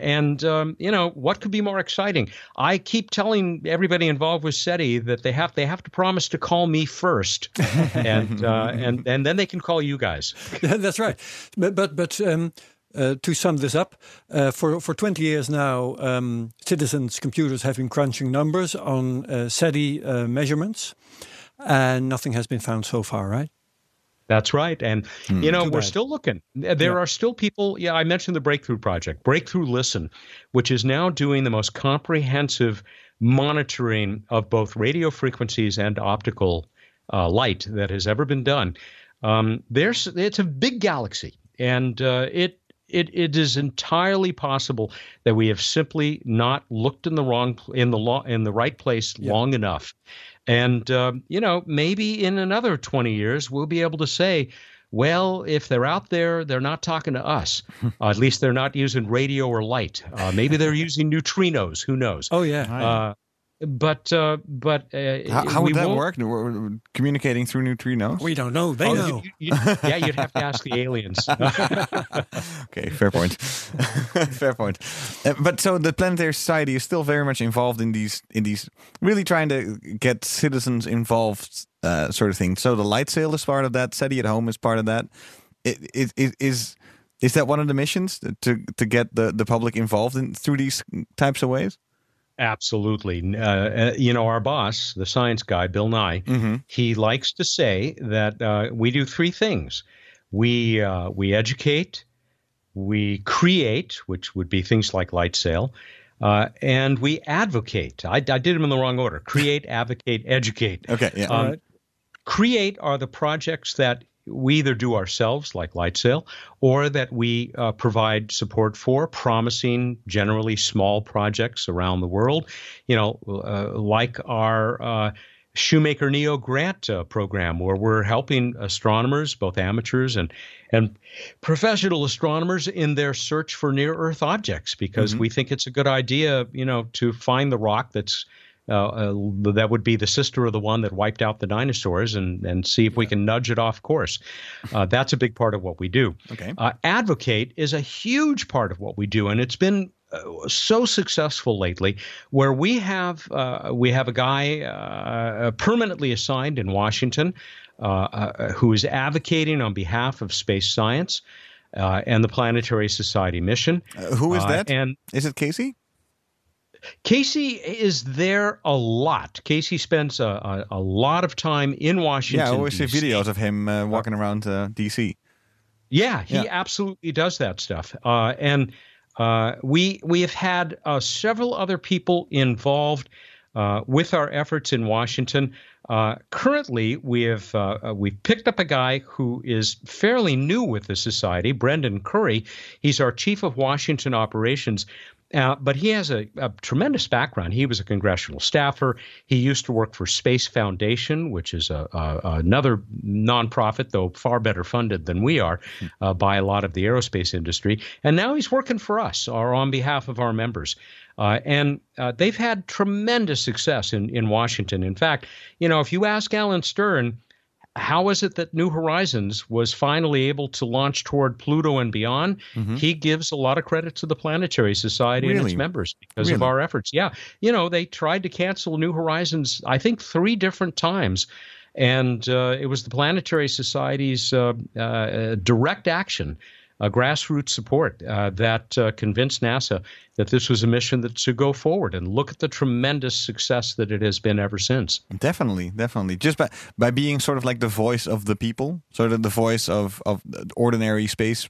and um, you know what could be more exciting? I keep telling everybody involved with SETI that they have they have to promise to call me first, and and and then they can call you guys. That's right. But but but. Um, uh, to sum this up, uh, for for 20 years now, um, citizens' computers have been crunching numbers on uh, SETI measurements, and nothing has been found so far, right? That's right. And, mm. you know, we're bad. still looking. There Yeah. are still people. Yeah, I mentioned the Breakthrough Project, Breakthrough Listen, which is now doing the most comprehensive monitoring of both radio frequencies and optical uh, light that has ever been done. Um, there's, it's a big galaxy, and uh, it it it is entirely possible that we have simply not looked in the wrong in the law in the right place long enough, and um, you know maybe in another twenty years we'll be able to say. Well, if they're out there, they're not talking to us. Uh, at least they're not using radio or light. Uh, maybe they're using neutrinos. Who knows? Oh yeah. Uh, but uh, but uh, How, how we would that work? We're communicating through neutrinos? we don't know. They Oh, know. you- you- yeah, you'd have to ask the aliens. okay, fair point. fair point. Uh, but so the Planetary Society is still very much involved in these in these really trying to get citizens involved uh, sort of thing. So the light sail is part of that. SETI at home is part of that. It, it, it is is that one of the missions to to get the, the public involved in through these types of ways? Absolutely. Uh, uh, you know, our boss, the science guy, Bill Nye, he likes to say that uh, we do three things: we uh, we educate, we create, which would be things like light sail, uh, and we advocate. I, I did them in the wrong order: create, advocate, educate. Okay, yeah. Um, Alright. Create are the projects that we either do ourselves, like LightSail, or that we uh, provide support for, promising generally small projects around the world. You know, uh, like our uh, Shoemaker Neo grant uh, program, where we're helping astronomers, both amateurs and and professional astronomers, in their search for near Earth objects, because we think it's a good idea, you know, to find the rock that's that would be the sister of the one that wiped out the dinosaurs and, and see if we can nudge it off course. Uh, that's a big part of what we do. Okay. Uh, advocate is a huge part of what we do, and it's been uh, so successful lately where we have uh, we have a guy uh, permanently assigned in Washington uh, uh, who is advocating on behalf of space science uh, and the Planetary Society mission. Uh, who is Uh, that? And is it Casey? Casey is there a lot. Casey spends a, a, a lot of time in Washington. Yeah, I always see videos of him uh, walking around uh, DC. Yeah, he Yeah. absolutely does that stuff. Uh, and uh, we we have had uh, several other people involved uh, with our efforts in Washington. Uh, currently, we have uh, uh, we've picked up a guy who is fairly new with the society, Brendan Curry. He's our chief of Washington operations. Uh, but he has a, a, tremendous background. He was a congressional staffer. He used to work for Space Foundation, which is a, a another nonprofit, though far better funded than we are uh, by a lot of the aerospace industry. And now he's working for us, or on behalf of our members. Uh, and uh, they've had tremendous success in, in Washington. In fact, you know, if you ask Alan Stern, how is it that New Horizons was finally able to launch toward Pluto and beyond? Mm-hmm. He gives a lot of credit to the Planetary Society really? and its members because really? of our efforts. Yeah, you know, they tried to cancel New Horizons, I think, three different times. And uh, it was the Planetary Society's uh, uh, direct action uh, grassroots support uh, that uh, convinced NASA that this was a mission that should go forward. And look at the tremendous success that it has been ever since. Definitely, definitely. Just by by being sort of like the voice of the people, sort of the voice of of ordinary space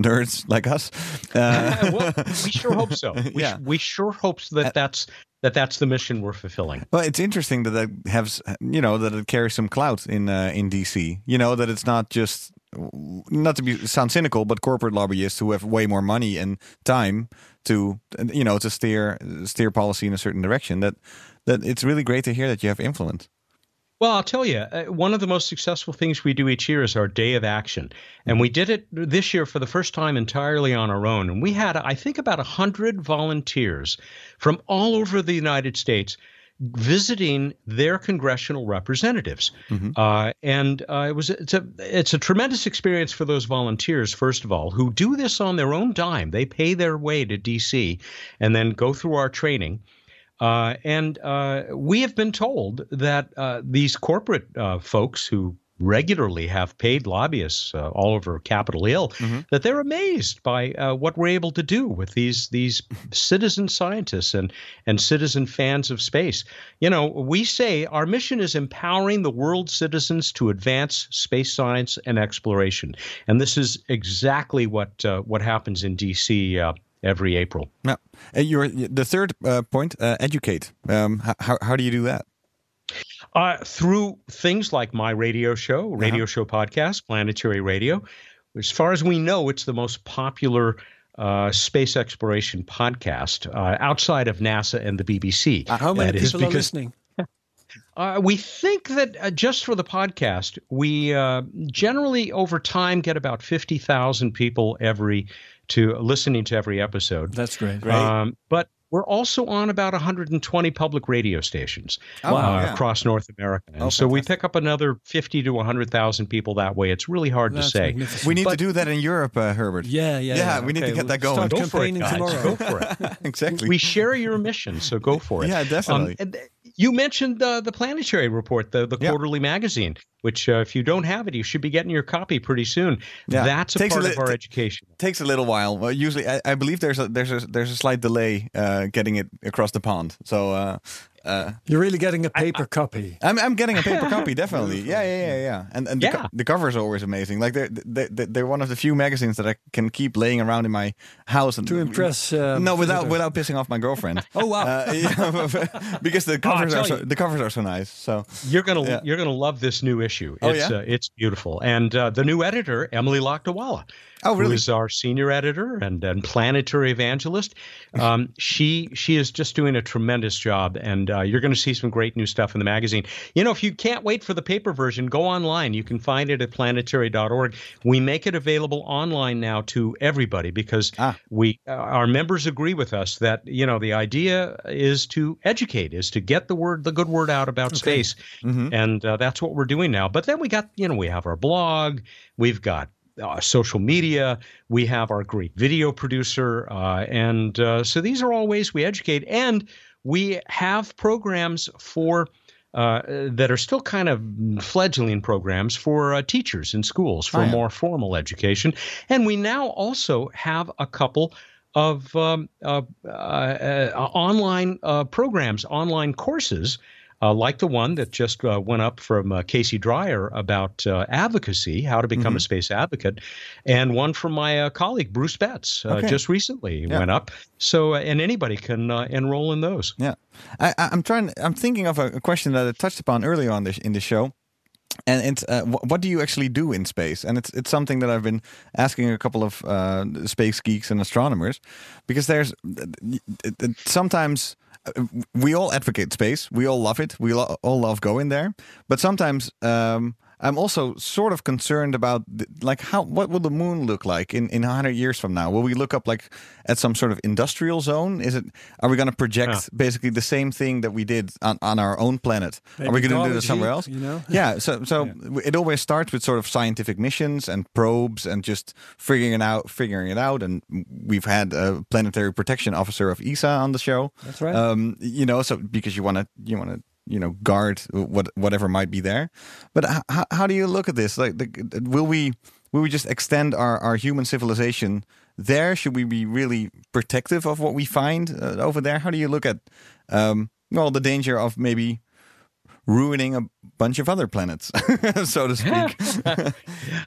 nerds like us. Uh, well, we sure hope so. We, yeah. we sure hope that uh, that's that that's the mission we're fulfilling. Well, it's interesting that that has you know that it carries some clout in uh, in DC. You know that it's not just not to be sound cynical, but corporate lobbyists who have way more money and time to you know to steer steer policy in a certain direction. That that it's really great to hear that you have influence. Well, I'll tell you, uh, one of the most successful things we do each year is our Day of Action. And we did it this year for the first time entirely on our own. And we had, I think, about 100 volunteers from all over the United States visiting their congressional representatives, mm-hmm. uh, and uh, it was it's a it's a tremendous experience for those volunteers. First of all, who do this on their own dime, they pay their way to D.C. and then go through our training. Uh, and uh, we have been told that uh, these corporate uh, folks who regularly have paid lobbyists uh, all over Capitol Hill mm-hmm. that they're amazed by uh, what we're able to do with these these citizen scientists and and citizen fans of space. You know, we say our mission is empowering the world's citizens to advance space science and exploration, and this is exactly what uh, what happens in D.C. Uh, every April. Yeah, you're the third uh, point. Uh, educate. Um, how how do you do that? Uh, through things like my radio show, uh-huh. radio uh-huh. show podcast, Planetary Radio. As far as we know, it's the most popular uh, space exploration podcast uh, outside of NASA and the BBC. Uh, how many people are listening? Uh, we think that uh, just for the podcast, we uh, generally over time get about 50,000 people every to listening to every episode. That's great. Right. Um, but we're also on about 120 public radio stations oh, uh, yeah. across North America. And oh, so we pick up another 50 to 100,000 people that way. It's really hard That's to say. We need but, to do that in Europe, uh, Herbert. Yeah, yeah. Yeah, yeah. we need to get we'll that going. Start go for it, guys. Tomorrow. Go for it. exactly. We share your mission, so go for it. Yeah, definitely. Um, you mentioned the the planetary report, the the quarterly magazine, which uh, if you don't have it, you should be getting your copy pretty soon. Yeah. That's a takes part a li- of our education. Takes a little while. Well, usually, I, I, believe there's a there's a there's a slight delay uh, getting it across the pond. So uh, uh, You're really getting a paper I, copy. I'm, I'm getting a paper copy, definitely. Yeah, yeah, yeah, yeah. And and yeah. The, co- the covers are always amazing. Like they're, they're they're one of the few magazines that I can keep laying around in my house and to impress. Um, no, without without pissing off my girlfriend. oh wow! Uh, yeah, because the covers oh, are so, the covers are so nice. So you're gonna yeah. you're gonna love this new issue. Oh, it's oh, yeah? uh, it's beautiful, and uh, the new editor Emily Lakdawalla oh, really? who is our senior editor and, and planetary evangelist. Um, she she is just doing a tremendous job, and uh, you're going to see some great new stuff in the magazine. You know, if you can't wait for the paper version, go online. You can find it at planetary.org. We make it available online now to everybody because ah. we uh, our members agree with us that you know the idea is to educate, is to get the word the good word out about okay. space, mm-hmm. and uh, that's what we're doing now. But then we got you know we have our blog, we've got uh, social media. We have our great video producer. Uh, and uh, so these are all ways we educate. And we have programs for. Uh, that are still kind of fledgling programs for uh, teachers in schools for oh, yeah. more formal education. And we now also have a couple of um, uh, online programs, online courses uh, like the one that just uh, went up from uh, Casey Dreyer about uh, advocacy, how to become Mm-hmm. a space advocate, and one from my uh, colleague Bruce Betts uh, Okay. just recently Yeah. went up. So, uh, and anybody can uh, enroll in those. Yeah, I, I'm trying. I'm thinking of a, question that I touched upon earlier on this in the show, and it's uh, what do you actually do in space? And it's it's something that I've been asking a couple of uh, space geeks and astronomers, because there's it- it- sometimes. We all advocate space. We all love it. We lo- all love going there. But sometimes um, I'm also sort of concerned about like how what will the moon look like in in 100 years from now? Will we look up like at some sort of industrial zone? Is it are we going to project basically the same thing that we did on, on our own planet? are we going to do Dolly somewhere else? you know? Yeah. So so it always starts with sort of scientific missions and probes and just figuring it out, figuring it out. And we've had a planetary protection officer of ESA on the show. That's right. Um, you know, so because you want to you want to you know guard what whatever might be there. But how how do you look at this? Like, the, will we will we just extend our our human civilization there? Should we be really protective of what we find uh, over there? How do you look at um, well the danger of maybe ruining a bunch of other planets, so to speak?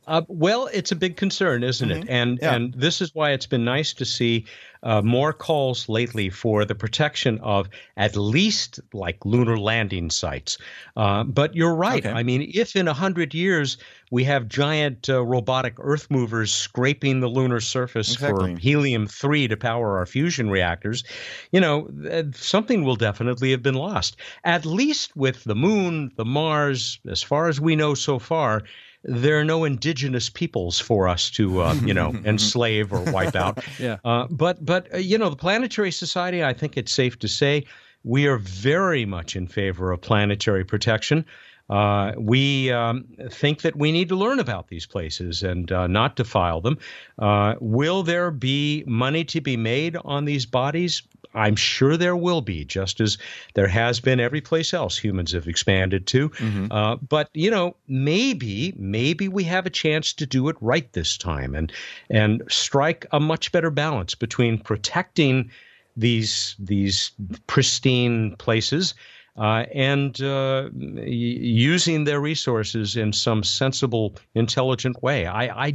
Uh, well, it's a big concern, isn't it? And Mm-hmm. Yeah. and this is why it's been nice to see uh, more calls lately for the protection of at least like lunar landing sites. Uh, but you're right. Okay. I mean, if in a hundred years we have giant uh, robotic Earth movers scraping the lunar surface Exactly. for helium three to power our fusion reactors, you know, something will definitely have been lost. At least with the moon, the Mars, as far as we know so far, there are no indigenous peoples for us to, uh, you know, enslave or wipe out. Yeah. Uh, but but uh, you know, the Planetary Society, I think it's safe to say, we are very much in favor of planetary protection. Uh, we um, think that we need to learn about these places and uh, not defile them. Uh, will there be money to be made on these bodies? I'm sure there will be, just as there has been every place else humans have expanded to. Uh, but you know, maybe maybe we have a chance to do it right this time and and strike a much better balance between protecting these these pristine places uh, and uh, y- using their resources in some sensible, intelligent way. I, I,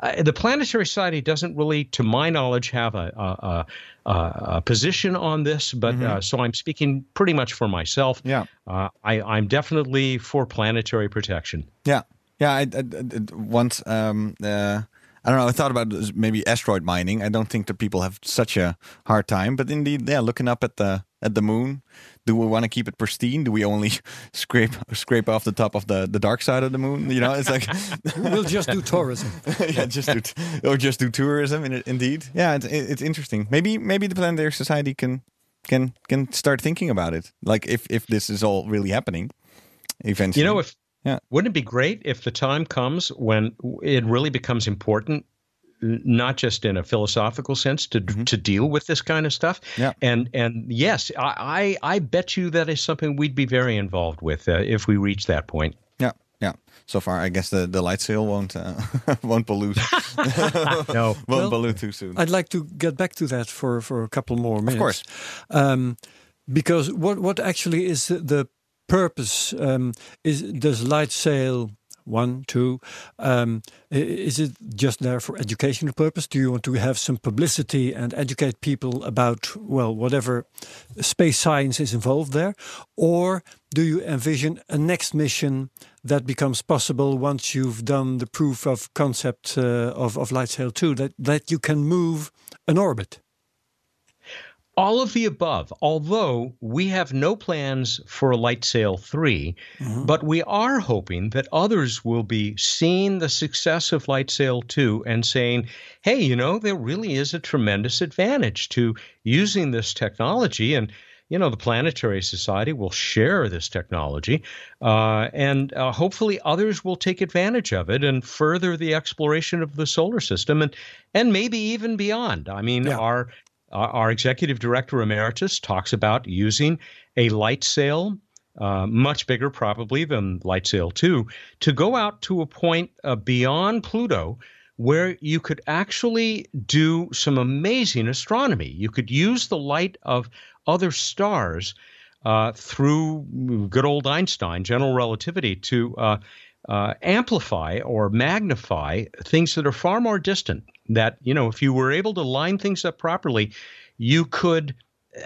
I, the Planetary Society doesn't really, to my knowledge, have a, a, a, a position on this, but uh, so I'm speaking pretty much for myself. Yeah. Uh, I, I'm definitely for planetary protection. Yeah, yeah. I- once, um, uh, I don't know. I thought about maybe asteroid mining. I don't think that people have such a hard time, but indeed, yeah. Looking up at the at the moon, do we want to keep it pristine? Do we only scrape scrape off the top of the the dark side of the moon? You know, it's like We'll just do tourism. yeah, just do t- or just do tourism. In, indeed, yeah. It's it's interesting. Maybe maybe the Planetary Society can can can start thinking about it. Like if if this is all really happening, eventually. You know, if Yeah. wouldn't it be great if the time comes when it really becomes important, not just in a philosophical sense, to to deal with this kind of stuff? Mm-hmm. Yeah. And and yes, I I, I bet you that is something we'd be very involved with uh, if we reach that point. Yeah, yeah. So far, I guess the, the light sail won't uh, won't pollute. No. won't Well, pollute too soon. I'd like to get back to that for, for a couple more minutes. Of course. Um, because what, what actually is the, the purpose? Um, is Does light sail one, two? Um, is it just there for educational purpose? Do you want to have some publicity and educate people about, well, whatever space science is involved there? Or do you envision a next mission that becomes possible once you've done the proof of concept uh, of, of Light Sail 2, that, that you can move an orbit? All of the above, although we have no plans for a Light Sail 3, but we are hoping that others will be seeing the success of Light Sail 2 and saying, hey, you know, there really is a tremendous advantage to using this technology. And, you know, the Planetary Society will share this technology. Uh, and uh, hopefully others will take advantage of it and further the exploration of the solar system and, and maybe even beyond. I mean, Yeah. our our executive director emeritus talks about using a light sail, uh, much bigger probably than Light Sail 2, to go out to a point uh, beyond Pluto where you could actually do some amazing astronomy. You could use the light of other stars uh, through good old Einstein, general relativity, to uh, uh, amplify or magnify things that are far more distant. That, you know, if you were able to line things up properly, you could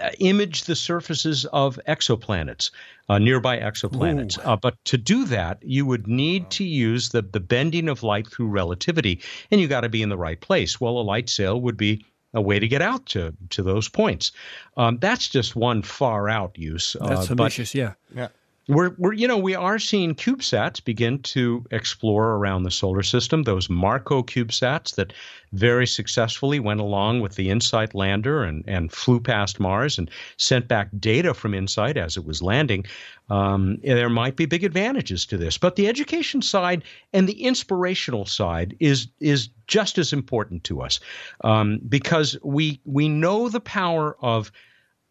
uh, image the surfaces of exoplanets, uh, nearby exoplanets. Uh, but to do that, you would need to use the, the bending of light through relativity, and you got to be in the right place. Well, a light sail would be a way to get out to to those points. Um, that's just one far out use. That's uh, ambitious, yeah. Yeah. We're, we're, you know, we are seeing CubeSats begin to explore around the solar system. Those MarCO CubeSats that very successfully went along with the InSight lander and, and flew past Mars and sent back data from InSight as it was landing. Um, there might be big advantages to this, but the education side and the inspirational side is is just as important to us um, because we we know the power of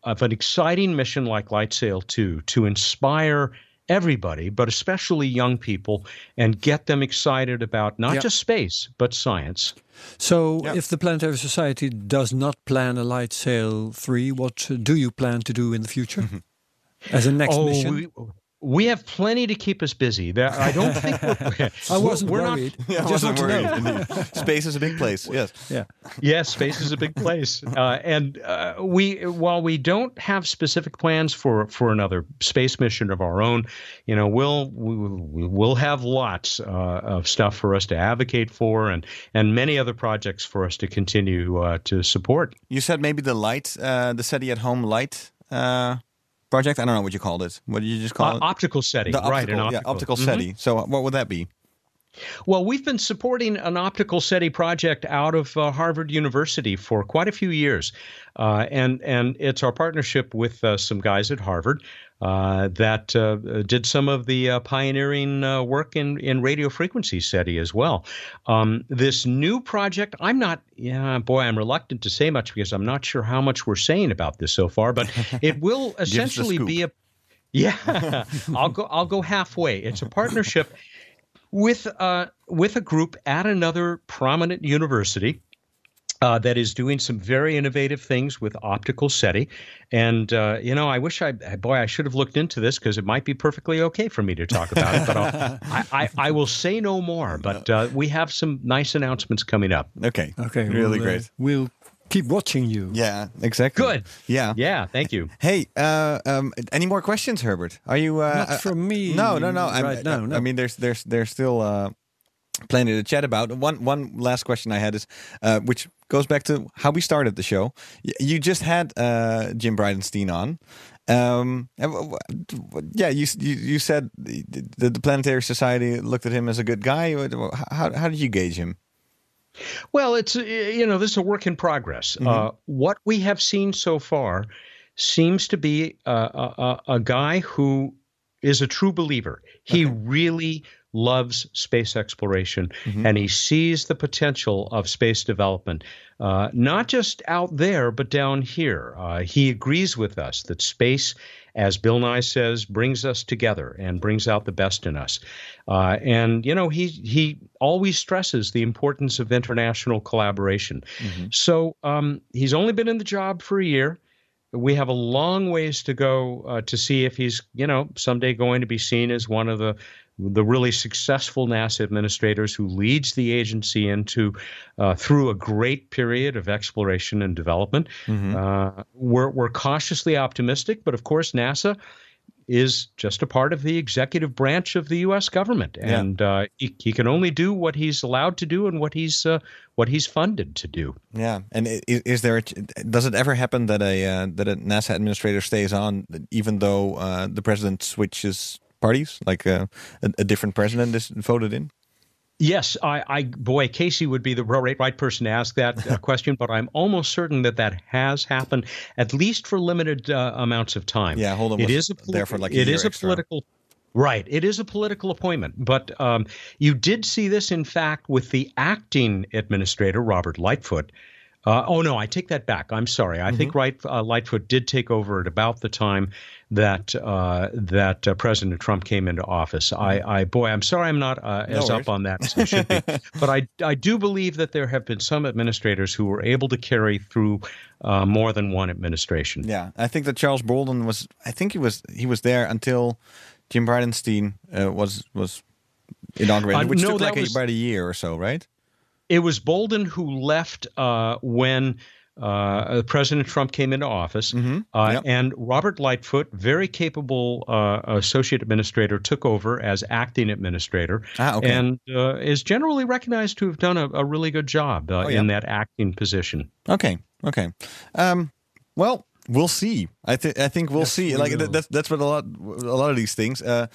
of an exciting mission like Lightsail 2 to inspire everybody, but especially young people, and get them excited about not Yep. just space, but science. So, if the Planetary Society does not plan a light sail 3, what do you plan to do in the future? Mm-hmm. As a next oh, mission? we, we have plenty to keep us busy. I don't think we're, I wasn't we're worried. Yeah, I Just wasn't worried. Space is a big place. Yes. Yeah. Yes, space is a big place, uh, and uh, we while we don't have specific plans for for another space mission of our own, you know, we'll we, we will have lots uh, of stuff for us to advocate for, and and many other projects for us to continue uh, to support. You said maybe the light, uh, the SETI at home light uh, project. I don't know what you called it. What did you just call Uh, it? optical setting, the optical, right? An yeah, optical Mhm. SETI. So what would that be? Well, we've been supporting an optical SETI project out of uh, Harvard University for quite a few years, uh, and and it's our partnership with uh, some guys at Harvard uh, that uh, did some of the uh, pioneering uh, work in in radio frequency SETI as well. Um, this new project, I'm not, yeah, boy, I'm reluctant to say much because I'm not sure how much we're saying about this so far, but it will essentially be a yeah, I'll go. I'll go halfway. It's a partnership with uh, with a group at another prominent university. Uh, that is doing some very innovative things with optical SETI, and uh, you know, I wish I, boy, I should have looked into this because it might be perfectly okay for me to talk about it. But I'll, I, I, I will say no more. But uh, we have some nice announcements coming up. Okay. Okay. Really we'll, uh, great. we'll keep watching you. Yeah, exactly. Good. Yeah. Yeah, thank you. Hey, uh, um, any more questions, Herbert? Are you? Uh, Not uh, from me No, no, no. I'm- right now, I, no. I mean, there's, there's, there's still uh, plenty to chat about. One, one last question I had is, uh, which goes back to how we started the show. You just had uh, Jim Bridenstine on. Um, and w- w- yeah, you, you you said the, the, Planetary Society looked at him as a good guy. How, how did you gauge him? Well, it's you know this is a work in progress. Mm-hmm. Uh, what we have seen so far seems to be a, a, a- a guy who is a true believer. He really loves space exploration, Mm-hmm. and he sees the potential of space development, uh, not just out there but down here. Uh, he agrees with us that space. As Bill Nye says, brings us together and brings out the best in us. Uh, and you know, he he always stresses the importance of international collaboration. So um, he's only been in the job for a year. We have a long ways to go uh, to see if he's, you know, someday going to be seen as one of the the really successful NASA administrators who leads the agency into uh, through a great period of exploration and development. Uh, we're we're cautiously optimistic, but of course, NASA is just a part of the executive branch of the U.S. government, Yeah. and uh, he, he can only do what he's allowed to do and what he's uh, what he's funded to do. Yeah, and is, is there? A, does it ever happen that a uh, that a NASA administrator stays on even though uh, the president switches parties, like uh, a, a different president is voted in? Yes, I, I boy, Casey would be the right, right person to ask that uh, question, but I'm almost certain that that has happened, at least for limited uh, amounts of time. Yeah, hold on. It is a there for like a it is a political. Right, it is a political appointment, but um, you did see this, in fact, with the acting administrator Robert Lightfoot. Uh, oh no, I take that back. I'm sorry. I think right, uh, Lightfoot did take over at about the time that uh, that uh, President Trump came into office. I, I boy, I'm sorry, I'm not uh, as worries. up on that as I should be. but I I do believe that there have been some administrators who were able to carry through uh, more than one administration. Yeah, I think that Charles Bolden was. I think he was he was there until Jim Bridenstine uh, was was inaugurated, which no, took like was- about a year or so, right? It was Bolden who left uh, when uh, President Trump came into office, uh, Yep. and Robert Lightfoot, very capable uh, associate administrator, took over as acting administrator, Ah, okay. and uh, is generally recognized to have done a, a really good job uh, Oh, yeah. in that acting position. Okay, okay. Um, well, we'll see. I think I think we'll see. we Like th- that's that's what a lot a lot of these things. Uh,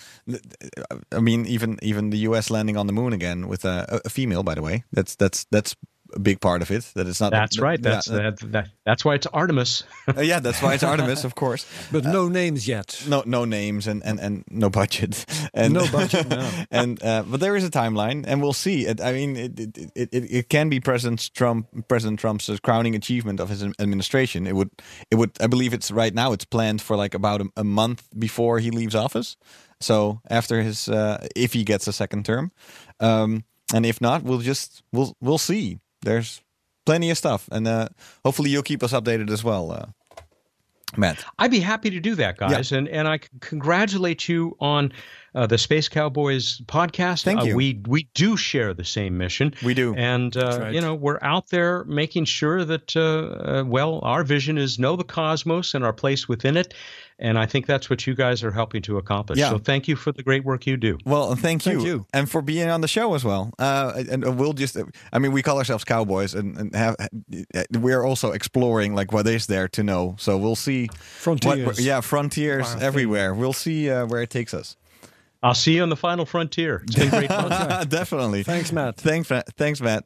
I mean, even even the U.S. landing on the moon again with a, a female, by the way. That's that's that's a big part of it. That it's not. That's right. yeah, That's that, that, That's why it's Artemis. uh, yeah, that's why it's Artemis, of course. But no names yet. No, no names and, and, and no budget, and No budget, no. and uh, but there is a timeline, and we'll see. It, I mean, it it, it, it it can be President Trump President Trump's crowning achievement of his administration. It would it would I believe it's right now. It's planned for like about a, a month before he leaves office. So after his uh, if he gets a second term, um, and if not, we'll just we'll we'll see. There's plenty of stuff, and uh, hopefully you'll keep us updated as well, uh, Mat. I'd be happy to do that, guys, yeah. and and I c- congratulate you on uh, the Space Cowboys podcast. Thank Uh, you. we we do share the same mission. We do. and uh, right. you know we're out there making sure that uh, uh, well, our vision is know the cosmos and our place within it, and I think that's what you guys are helping to accomplish. Yeah. So thank you for the great work you do. Well, and thank you. Thank you. and for being on the show as well. Uh, and we'll just—I mean, we call ourselves cowboys, and, and have we're also exploring like what is there to know. So we'll see. Frontiers. What, yeah, frontiers Wow. everywhere. We'll see uh, where it takes us. I'll see you on the final frontier. It's been great fun. Definitely. Thanks, Mat. Thanks, Ma- thanks, Mat.